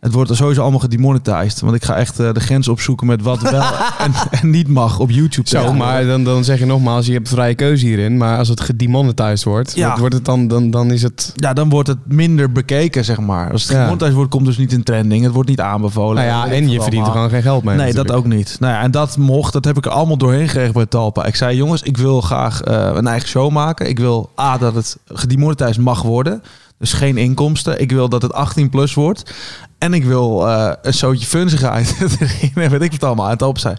Het wordt er sowieso allemaal gedemonetized. Want ik ga echt eh, de grens opzoeken met wat wel en, en niet mag op YouTube. Zo, maar dan, dan zeg je nogmaals, je hebt vrije keuze hierin. Maar als het gedemonetized wordt, Ja. wordt- wordt het dan, dan, dan is het... Ja, dan wordt het minder bekeken, zeg maar. Als het Ja. gemonetized wordt, komt dus niet in trending. Het wordt niet aanbevolen. Nou ja, en je verdient er gewoon geen geld mee Nee, dat ook niet. Nou ja, en dat mocht, dat heb ik er allemaal doorheen gekregen bij Talpa. Ik zei, jongens, ik wil graag eh, een eigen show maken. Ik wil A, dat het gedemonetized mag worden. Dus geen inkomsten. Ik wil dat het 18 plus wordt. En ik wil eh, een zootje funzigheid erin. Weet ik het allemaal. Talpa zei,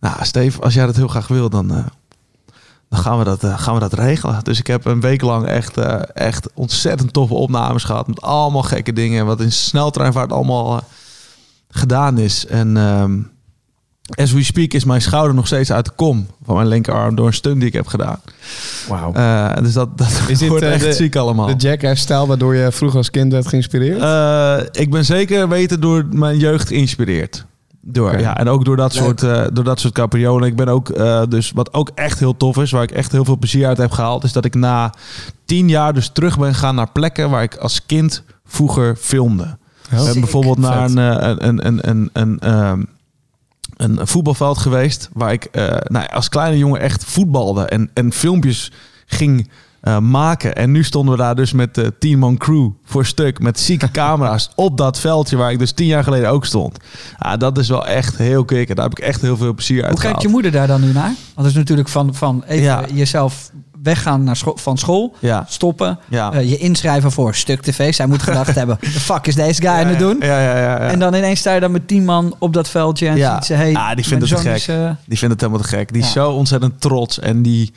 nou Steve, als jij dat heel graag wil, dan... eh, dan gaan we, dat, eh, gaan we dat regelen. Dus ik heb een week lang echt, echt ontzettend toffe opnames gehad. Met allemaal gekke dingen. Wat in sneltreinvaart allemaal gedaan is. En ehm, as we speak is mijn schouder nog steeds uit de kom van mijn linkerarm door een stunt die ik heb gedaan. Wauw. Eh, dus dat, dat Is dit, wordt eh, echt de- ziek allemaal. De Jackass-stijl waardoor je vroeger als kind werd geïnspireerd? Eh, ik ben zeker weten door mijn jeugd geïnspireerd. Door, ja, en ook door dat, soort, eh, door dat soort capriolen. Ik ben ook, eh, dus wat ook echt heel tof is, waar ik echt heel veel plezier uit heb gehaald, is dat ik na tien jaar dus terug ben gegaan naar plekken waar ik als kind vroeger filmde. We hebben bijvoorbeeld naar een, een, een, een, een, een, voetbalveld geweest waar ik eh, nou, als kleine jongen echt voetbalde en, en filmpjes ging eh, maken. En nu stonden we daar dus met de tien man crew voor stuk met zieke camera's op dat veldje waar ik dus tien jaar geleden ook stond. Ja, dat is wel echt heel kicken. Daar heb ik echt heel veel plezier uit Hoe kijkt je moeder daar dan nu naar? Want het is natuurlijk van, van even Ja. jezelf weggaan naar scho- van school, Ja, stoppen, ja. eh, je inschrijven voor Stuk TV. Zij moet gedacht hebben, de fuck is deze guy aan het doen? Ja, ja, ja. ja. En dan ineens sta je dan met tien man op dat veldje en Ja. ziet ze, hey, Ah, die vindt het gek. is, eh, Die vindt het helemaal te gek. Die is zo ontzettend trots. En die,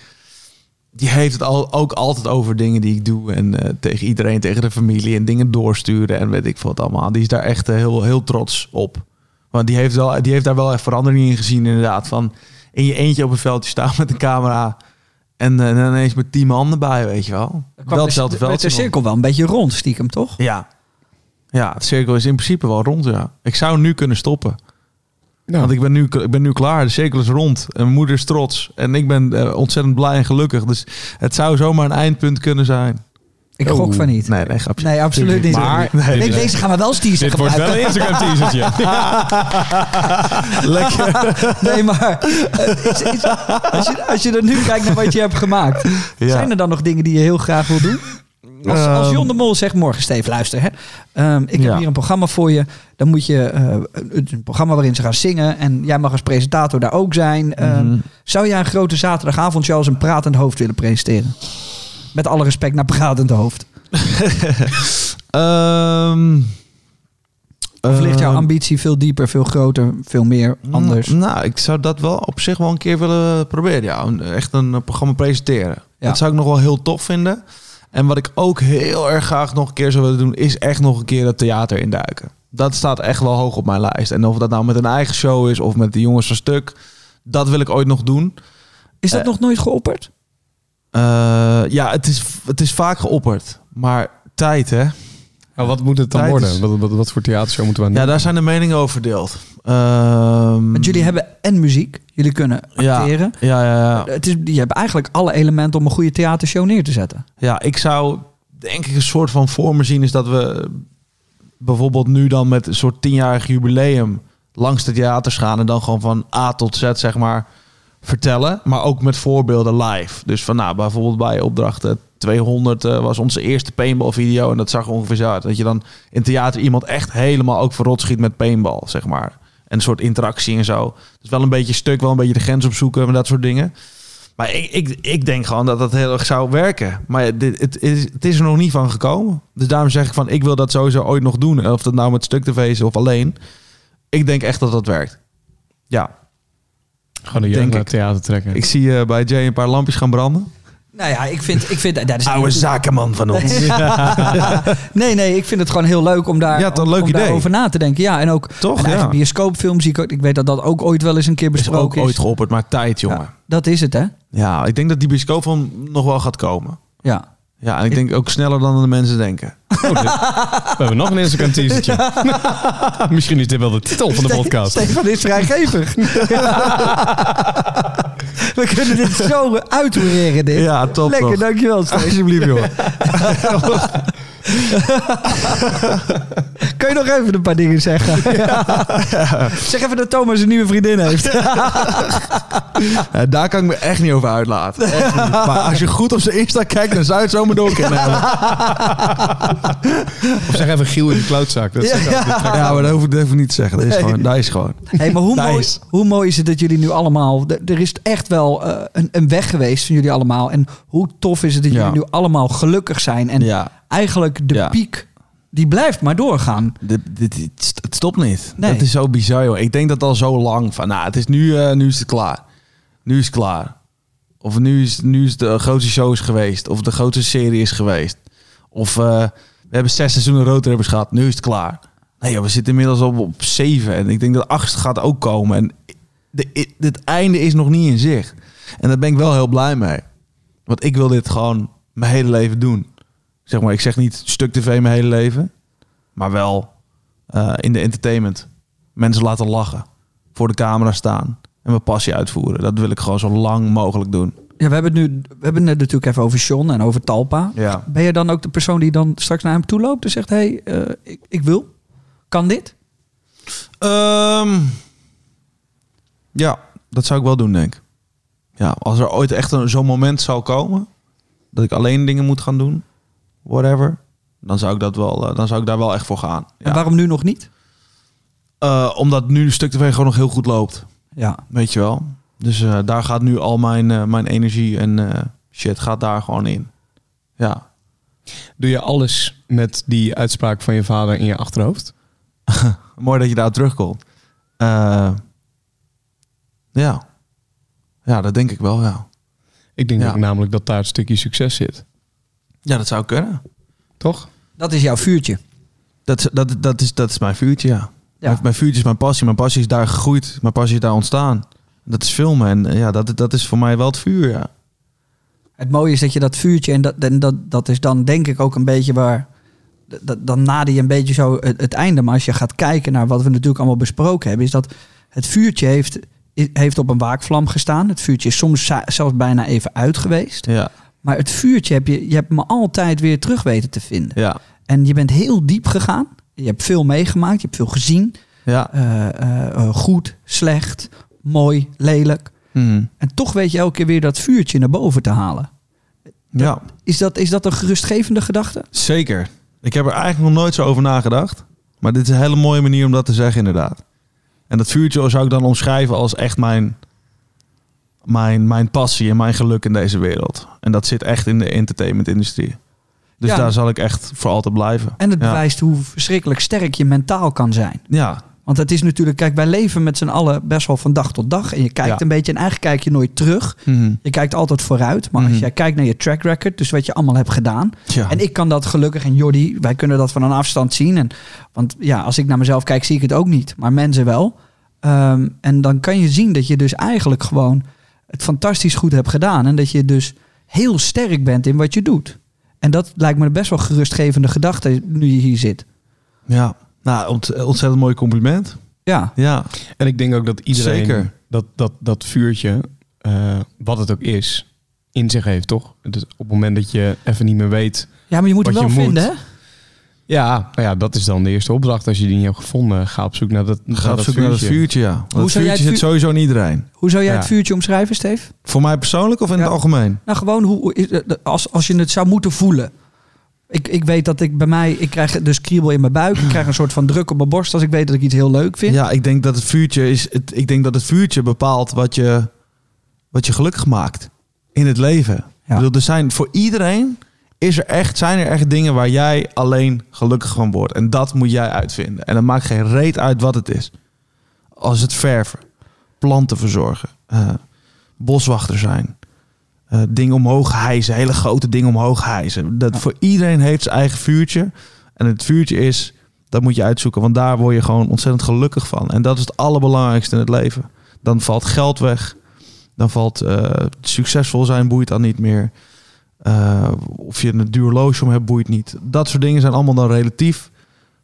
die heeft het al, ook altijd over dingen die ik doe. En eh, tegen iedereen, tegen de familie. En dingen doorsturen. En weet ik wat allemaal. Die is daar echt heel, heel trots op. Want die heeft, wel, die heeft daar wel echt verandering in gezien inderdaad. Van in je eentje op een veldje staan met een camera. En, eh, dan ineens met tien man erbij, weet je wel. kwam Wel de- hetzelfde werd veldje. de cirkel wel een beetje rond, stiekem, toch? Ja. Ja, het cirkel is in principe wel rond, ja. Ik zou nu kunnen stoppen. Nou, Want ik ben, nu, ik ben nu klaar. De cirkel is rond. En mijn moeder is trots. En ik ben eh, ontzettend blij en gelukkig. Dus het zou zomaar een eindpunt kunnen zijn. Ik gok van niet. Nee, nee, grapje. Nee, absoluut niet. Maar- nee, deze gaan we wel als teaser dit wordt wel een Instagram teasertje. Lekker. Nee, maar eh, is- is- als, je, als je er nu kijkt naar wat je hebt gemaakt, Ja. zijn er dan nog dingen die je heel graag wil doen? Als, als Ehm, John de Mol zegt morgen, Steve, luister. Hè. Ehm, ik heb Ja. hier een programma voor je. Dan moet je eh, een, programma waarin ze gaan zingen. En jij mag als presentator daar ook zijn. Ehm, Mhm. Zou jij een grote zaterdagavondshow als een pratend hoofd willen presenteren? Met alle respect naar pratend hoofd. Ehm, Of ligt jouw ehm, ambitie veel dieper, veel groter, veel meer anders? Nou, ik zou dat wel op zich wel een keer willen proberen. Ja, echt een eh, programma presenteren. Ja. Dat zou ik nog wel heel tof vinden. En wat ik ook heel erg graag nog een keer zou willen doen, is echt nog een keer het theater induiken. Dat staat echt wel hoog op mijn lijst. En of dat nou met een eigen show is of met de jongens van stuk, dat wil ik ooit nog doen. Is dat Eh, nog nooit geopperd? Eh, ja, het is, het is vaak geopperd. Maar tijd, hè? Maar wat moet het dan Tijd worden? is- Wat, wat, wat voor theatershow moeten we aan Ja, doen? daar zijn de meningen over verdeeld. Ehm, Want jullie hebben en muziek. Jullie kunnen Ja. acteren. Ja, ja, ja. Het is, je hebt eigenlijk alle elementen om een goede theatershow neer te zetten. Ja, ik zou denk ik een soort van voor me zien is dat we bijvoorbeeld nu dan met een soort tienjarig jubileum langs de theaters gaan en dan gewoon van A tot Z zeg maar vertellen, maar ook met voorbeelden live. Dus van nou, bijvoorbeeld bij opdrachten 200 eh, was onze eerste paintball video en dat zag er ongeveer zo uit. Dat je dan in theater iemand echt helemaal ook verrot schiet met paintball, zeg maar. En een soort interactie en zo. Dus wel een beetje stuk, wel een beetje de grens opzoeken en dat soort dingen. Maar ik, ik, ik denk gewoon dat dat heel erg zou werken. Maar dit, het, is, het is er nog niet van gekomen. Dus daarom zeg ik van, ik wil dat sowieso ooit nog doen. Of dat nou met stuk is of alleen. Ik denk echt dat dat werkt. Ja, Gewoon een denk jeugd naar ik. het theater trekken. ik zie eh, bij Jay een paar lampjes gaan branden. Nou ja, ik vind... Ik vind dat is Oude zakenman van ons. Nee, nee, ik vind het gewoon heel leuk om daar Ja, om- leuk om idee. daarover na te denken. Ja, en ook Toch, een eigen ja. bioscoopfilm zie ik ook. Ik weet dat dat ook ooit wel eens een keer Is besproken ook is. ooit geopperd, maar tijd, jongen. Ja, dat is het, hè? Ja, ik denk dat die bioscoop van nog wel gaat komen. Ja. Ja, en ik denk ook sneller dan de mensen denken. Oh, we hebben nog een Instagram teasertje. Misschien is dit wel de titel van de podcast. Stefan is vrijgevig. We kunnen dit zo uithoereren, dit. Ja, top Lekker, dankjewel, Stefan. Alsjeblieft, joh. Kun je nog even een paar dingen zeggen? Zeg even dat Thomas een nieuwe vriendin heeft. Ja, daar kan ik me echt niet over uitlaten. Echt niet. Maar als je goed op zijn Insta kijkt, dan zou je het zomaar door kunnen hebben. Of zeg even Giel in de cloudzak. Dat is Ja, maar dat hoef ik niet te zeggen. Dat is gewoon. Dat is gewoon. Hey, maar hoe mooi, Nice. hoe mooi is het dat jullie nu allemaal... Er is echt wel eh, een, een weg geweest van jullie allemaal. En hoe tof is het dat Ja. jullie nu allemaal gelukkig zijn. En Ja. eigenlijk de Ja. piek, die blijft maar doorgaan. Dit, dit, dit- het stopt niet. Nee. Dat is zo bizar, joh. Ik denk dat al zo lang van, nou, het is nu, eh, nu is het klaar. Nu is het klaar. Of nu is, nu is de grootste show is geweest. Of de grootste serie is geweest. Of eh, we hebben zes seizoenen roodribbers gehad. Nu is het klaar. Nee, we zitten inmiddels op, op zeven. En ik denk dat achtste gaat ook komen. En de, het einde is nog niet in zicht. En daar ben ik wel heel blij mee. Want ik wil dit gewoon mijn hele leven doen. Zeg maar, ik zeg niet stuk tv mijn hele leven. Maar wel eh, in de entertainment. Mensen laten lachen. Voor de camera staan. En mijn passie uitvoeren. Dat wil ik gewoon zo lang mogelijk doen. Ja, we hebben het nu we hebben het natuurlijk even over John en over Talpa. Ja. Ben je dan ook de persoon die dan straks naar hem toe loopt en zegt: hey, eh, ik, ik wil? Kan dit? Ehm, ja, dat zou ik wel doen, denk ik. Ja, als er ooit echt een- zo'n moment zou komen... dat ik alleen dingen moet gaan doen... whatever... dan zou ik, dat wel, eh, dan zou ik daar wel echt voor gaan. En Ja. waarom nu nog niet? Eh, omdat nu een stuk tv gewoon nog heel goed loopt. Ja. Weet je wel. Dus eh, daar gaat nu al mijn, eh, mijn energie en eh, shit gaat daar gewoon in. Ja. Doe je alles met die uitspraak van je vader in je achterhoofd? Mooi dat je daar terugkomt. Eh, ja. Ja, dat denk ik wel, ja. Ik denk Ja. ook namelijk dat daar het stukje succes zit. Ja, dat zou kunnen. Toch? Dat is jouw vuurtje. Dat, is- dat, dat, is, dat is mijn vuurtje, ja. Ja. Mijn, mijn vuurtje is mijn passie. Mijn passie is daar gegroeid. Mijn passie is daar ontstaan. Dat is filmen. En ja, dat, dat is voor mij wel het vuur, ja. Het mooie is dat je dat vuurtje, en dat, en dat, dat is dan denk ik ook een beetje waar. Dat, dan nader je een beetje zo het, het einde. Maar als je gaat kijken naar wat we natuurlijk allemaal besproken hebben, is dat het vuurtje heeft, heeft op een waakvlam gestaan. Het vuurtje is soms zelfs bijna even uit geweest. Ja, Maar het vuurtje heb je, je hebt me altijd weer terug weten te vinden. ja, En je bent heel diep gegaan. Je hebt veel meegemaakt, je hebt veel gezien. ja. Eh, eh, eh, goed, slecht, mooi, lelijk. Mhm. En toch weet je elke keer weer dat vuurtje naar boven te halen. Ja, Is dat, is dat een gerustgevende gedachte? zeker. Ik heb er eigenlijk nog nooit zo over nagedacht. Maar dit is een hele mooie manier om dat te zeggen, inderdaad. En dat vuurtje zou ik dan omschrijven als echt mijn, mijn, mijn passie en mijn geluk in deze wereld. En dat zit echt in de entertainmentindustrie. Dus Ja. daar zal ik echt voor altijd blijven. En het Ja. bewijst hoe verschrikkelijk sterk je mentaal kan zijn. Ja, Want het is natuurlijk, kijk, wij leven met z'n allen best wel van dag tot dag. En je kijkt Ja. een beetje en eigenlijk kijk je nooit terug. Mhm. Je kijkt altijd vooruit. Maar als Mhm. jij kijkt naar je track record, dus wat je allemaal hebt gedaan. Ja. En ik kan dat gelukkig, en Jordi, wij kunnen dat van een afstand zien. En, want ja, als ik naar mezelf kijk, zie ik het ook niet. Maar mensen wel. Ehm, en dan kan je zien dat je dus eigenlijk gewoon het fantastisch goed hebt gedaan. En dat je dus heel sterk bent in wat je doet. En dat lijkt me een best wel gerustgevende gedachte nu je hier zit. ja. Nou, ont- ontzettend mooi compliment. Ja, Ja. En ik denk ook dat iedereen Zeker. Dat, dat, dat vuurtje, eh, wat het ook is, in zich heeft, toch? Dus op het moment dat je even niet meer weet... ja maar je moet het wel moet. vinden, hè? Ja, nou ja, dat is dan de eerste opdracht. Als je die niet hebt gevonden, ga op zoek naar dat, Ga op zoek naar dat vuurtje, ja. Want Hoe het zou jij vuurtje zit vuur- sowieso in iedereen. Hoe zou jij Ja. het vuurtje omschrijven, Steve? Voor mij persoonlijk of in Ja. het algemeen? Nou, gewoon hoe, is- eh, als, als je het zou moeten voelen. Ik, ik weet dat ik bij mij, ik krijg dus kriebel in mijn buik. Ik krijg een soort van druk op mijn borst als ik weet dat ik iets heel leuk vind. Ja, ik denk dat het vuurtje is. Het, ik denk dat het vuurtje bepaalt wat je, wat je gelukkig maakt in het leven. Ik bedoel, er zijn voor iedereen is er echt, zijn er echt dingen waar jij alleen gelukkig van wordt. En dat moet jij uitvinden. En dat maakt geen reet uit wat het is. Als het verven, planten verzorgen, eh, boswachter zijn, eh, dingen omhoog hijsen, hele grote dingen omhoog hijsen. Dat voor iedereen heeft zijn eigen vuurtje. En het vuurtje is, dat moet je uitzoeken, want daar word je gewoon ontzettend gelukkig van. En dat is het allerbelangrijkste in het leven. Dan valt geld weg. Dan valt eh, succesvol zijn boeit dan niet meer. Eh, of je een duur horloge om hebt boeit niet. Dat soort dingen zijn allemaal dan relatief.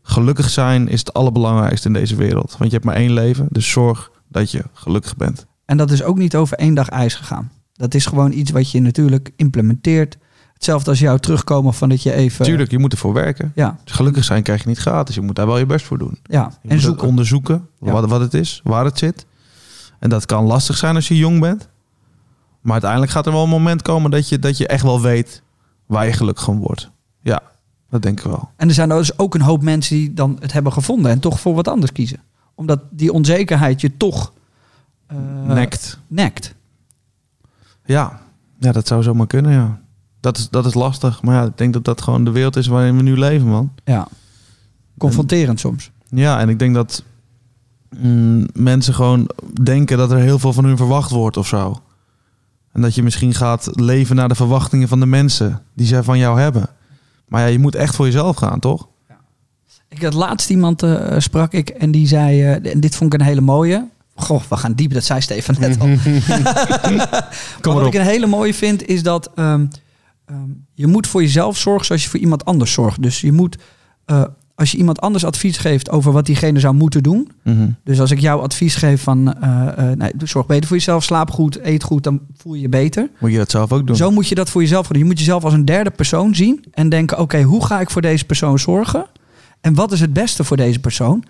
Gelukkig zijn is het allerbelangrijkste in deze wereld. Want je hebt maar één leven, dus zorg dat je gelukkig bent. En dat is ook niet over één dag ijs gegaan. Dat is gewoon iets wat je natuurlijk implementeert. Hetzelfde als jou terugkomen van dat je even... Tuurlijk, je moet ervoor werken. Ja, gelukkig zijn krijg je niet gratis. Je moet daar wel je best voor doen. ja. Je en zoeken. onderzoeken Ja. wat, wat het is, waar het zit. En dat kan lastig zijn als je jong bent. Maar uiteindelijk gaat er wel een moment komen dat je, dat je echt wel weet waar je gelukkig van wordt. Ja, dat denk ik wel. En er zijn dus ook een hoop mensen die dan het hebben gevonden en toch voor wat anders kiezen. Omdat die onzekerheid je toch eh, Nekt. nekt. Ja. ja, dat zou zomaar kunnen, ja. Dat is, dat is lastig. Maar ja, ik denk dat dat gewoon de wereld is waarin we nu leven, man. Ja. Confronterend soms. Ja, en ik denk dat mm, mensen gewoon denken dat er heel veel van hun verwacht wordt of zo. En dat je misschien gaat leven naar de verwachtingen van de mensen die zij van jou hebben. Maar ja, je moet echt voor jezelf gaan, toch? Ik had laatst iemand eh, sprak ik en die zei, eh, en dit vond ik een hele mooie. Goh, we gaan diep, dat zei Stefan net al. Kom wat ik een hele mooie vind is dat ehm, ehm, je moet voor jezelf zorgen zoals je voor iemand anders zorgt. Dus je moet, eh, als je iemand anders advies geeft over wat diegene zou moeten doen. Mhm. Dus als ik jou advies geef van, nee, zorg beter voor jezelf, slaap goed, eet goed, dan voel je je beter. Moet je dat zelf ook doen? Zo moet je dat voor jezelf doen. Je moet jezelf als een derde persoon zien en denken: oké, hoe ga ik voor deze persoon zorgen? En wat is het beste voor deze persoon?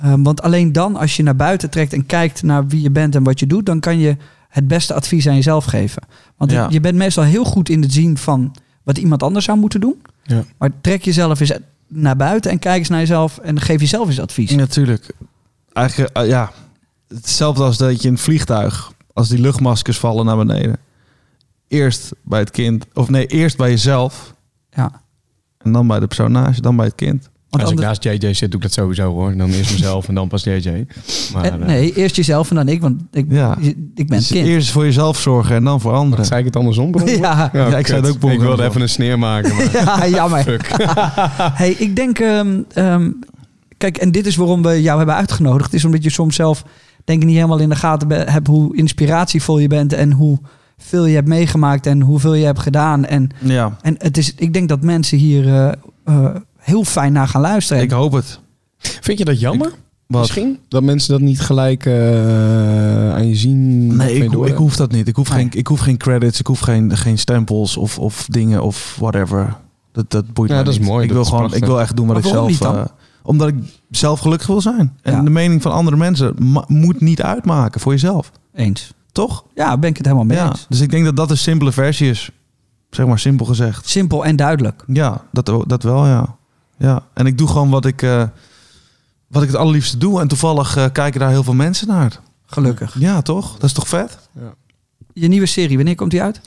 Ehm, want alleen dan, als je naar buiten trekt en kijkt naar wie je bent en wat je doet, dan kan je het beste advies aan jezelf geven. Want Ja. je bent meestal heel goed in het zien van wat iemand anders zou moeten doen. Ja. Maar trek jezelf eens naar buiten en kijk eens naar jezelf en geef jezelf eens advies. Natuurlijk. Eigenlijk, eh, ja. Hetzelfde als dat je in het vliegtuig, als die luchtmaskers vallen naar beneden. Eerst bij het kind, of nee, eerst bij jezelf. Ja. En dan bij de personage, dan bij het kind. Want Als ik naast JJ zit, doe ik dat sowieso hoor. Dan eerst mezelf en dan pas JJ. Maar, Eh, eh, nee, eerst jezelf en dan ik, want ik, Ja. ik ben het Dus kind. eerst voor jezelf zorgen en dan voor anderen. zei ik het andersom? Ja. Ja, ik zei het ook Ik wilde even een sneer maken. Maar... Ja, jammer. Hey, ik denk, ehm, ehm, kijk, en dit is waarom we jou hebben uitgenodigd. Is omdat je soms zelf, denk ik, niet helemaal in de gaten hebt hoe inspiratievol je bent en hoe veel je hebt meegemaakt en hoeveel je hebt gedaan. En, Ja, en het is, ik denk dat mensen hier eh, eh, heel fijn naar gaan luisteren. ik hoop het. Vind je dat jammer? Wat? Misschien? Dat mensen dat niet gelijk eh, aan je zien? Nee, ik, ik hoef dat niet. Ik hoef, Nee. geen, ik hoef geen credits, ik hoef geen, geen stempels of, of dingen of whatever. Dat, dat boeit Ja, mij dat is niet. mooi, Ik dat wil is gewoon, prachtig. ik wil echt doen wat Maar ik zelf. niet dan? eh, omdat ik zelf gelukkig wil zijn. En Ja. de mening van andere mensen moet niet uitmaken voor jezelf. Eens. Toch? Ja, ben ik het helemaal mee Ja. eens. Dus ik denk dat dat een simpele versie is. Zeg maar simpel gezegd. Simpel en duidelijk. Ja, dat, dat wel, ja. Ja. En ik doe gewoon wat ik, eh, wat ik het allerliefste doe. En toevallig eh, kijken daar heel veel mensen naar. Gelukkig. Ja, toch? Dat is toch vet? Je nieuwe serie, wanneer komt die uit?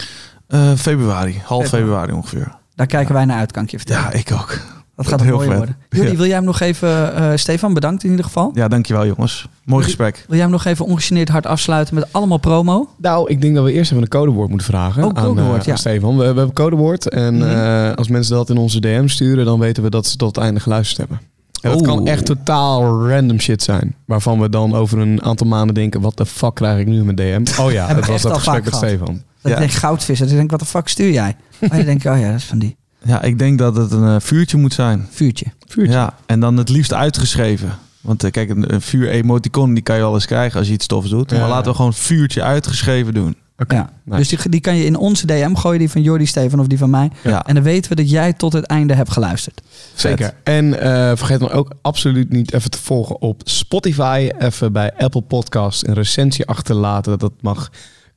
Eh, februari, half Februari. februari ongeveer. Daar kijken wij naar uit, kan ik je vertellen. Ja, ik ook. Dat gaat Heel mooie vet. worden. Jordi, Ja. wil jij hem nog even... eh, Stefan, bedankt in ieder geval. Ja, dankjewel jongens. Mooi gesprek. Wil jij hem nog even ongegeneerd hard afsluiten met allemaal promo? Nou, ik denk dat we eerst even een codewoord moeten vragen Oh, aan, codewoord, eh, ja. aan Stefan. We, we hebben een codewoord en Mhm. eh, als mensen dat in onze DM sturen, dan weten we dat ze tot het einde geluisterd hebben. En dat Oeh. kan echt totaal random shit zijn. Waarvan we dan over een aantal maanden denken, wat de fuck krijg ik nu in mijn DM? Oh ja, dat was dat gesprek met gehad. Stefan. Dat Ja. ik denk goudvissen. Dan denk ik, wat de fuck stuur jij? En dan denk ik, oh ja, dat is van die. Ja, ik denk dat het een eh, vuurtje moet zijn. Vuurtje. Ja, en dan het liefst uitgeschreven. Want eh, kijk, een, een vuur-emoticon die kan je wel eens krijgen als je iets stofs doet. Ja. Maar laten we gewoon vuurtje uitgeschreven doen. Ja. nice. Dus die, die kan je in onze DM gooien, die van Jordi, Stefan of die van mij. Ja, En dan weten we dat jij tot het einde hebt geluisterd. Zeker. En eh, vergeet dan ook absoluut niet even te volgen op Spotify. Even bij Apple Podcast een recensie achterlaten. Dat mag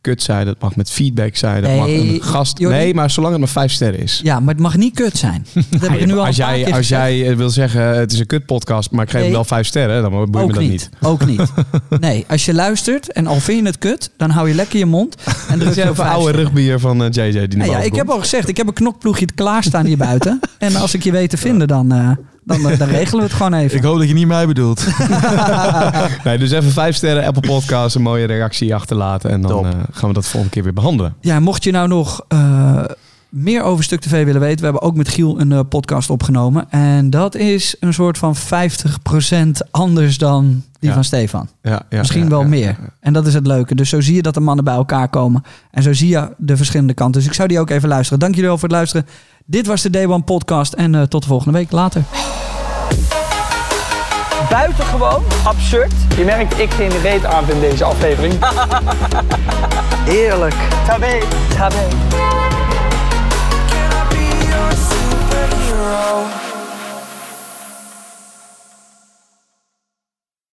kut zijn, dat mag met feedback zijn. Dat mag Nee, een gast... Jordi. Nee, maar zolang het maar vijf sterren is. Ja, maar het mag niet kut zijn. Dat heb ik nu al als een jij, als jij eh, wil zeggen, het is een kut podcast, maar ik geef Nee. hem wel vijf sterren, dan boeit me dat niet. niet. Ook niet. Nee, als je luistert en al vind je het kut, dan hou je lekker je mond. En Dat druk is vijf oude rugbier van eh, JJ die naar Nou ja, ik heb al gezegd, ik heb een knokploegje klaarstaan hier buiten. En als ik je weet te vinden, dan, eh, dan, dan regelen we het gewoon even. ik hoop dat je niet mij bedoelt. Nee, dus even vijf sterren, Apple Podcast, een mooie reactie achterlaten. En dan eh, gaan we dat volgende keer weer behandelen. Ja, mocht je nou nog eh, meer over Stuk TV willen weten, we hebben ook met Giel een eh, podcast opgenomen. En dat is een soort van 50% anders dan die Ja. van Stefan. Ja, ja, Misschien ja, wel ja, meer. ja. En dat is het leuke. Dus zo zie je dat de mannen bij elkaar komen. En zo zie je de verschillende kanten. Dus ik zou die ook even luisteren. Dank jullie wel voor het luisteren. Dit was de Day One podcast. En eh, tot de volgende week. Later. Buitengewoon absurd. Je merkt, ik geen reet aan in deze aflevering. Eerlijk. Tabé. Tabé.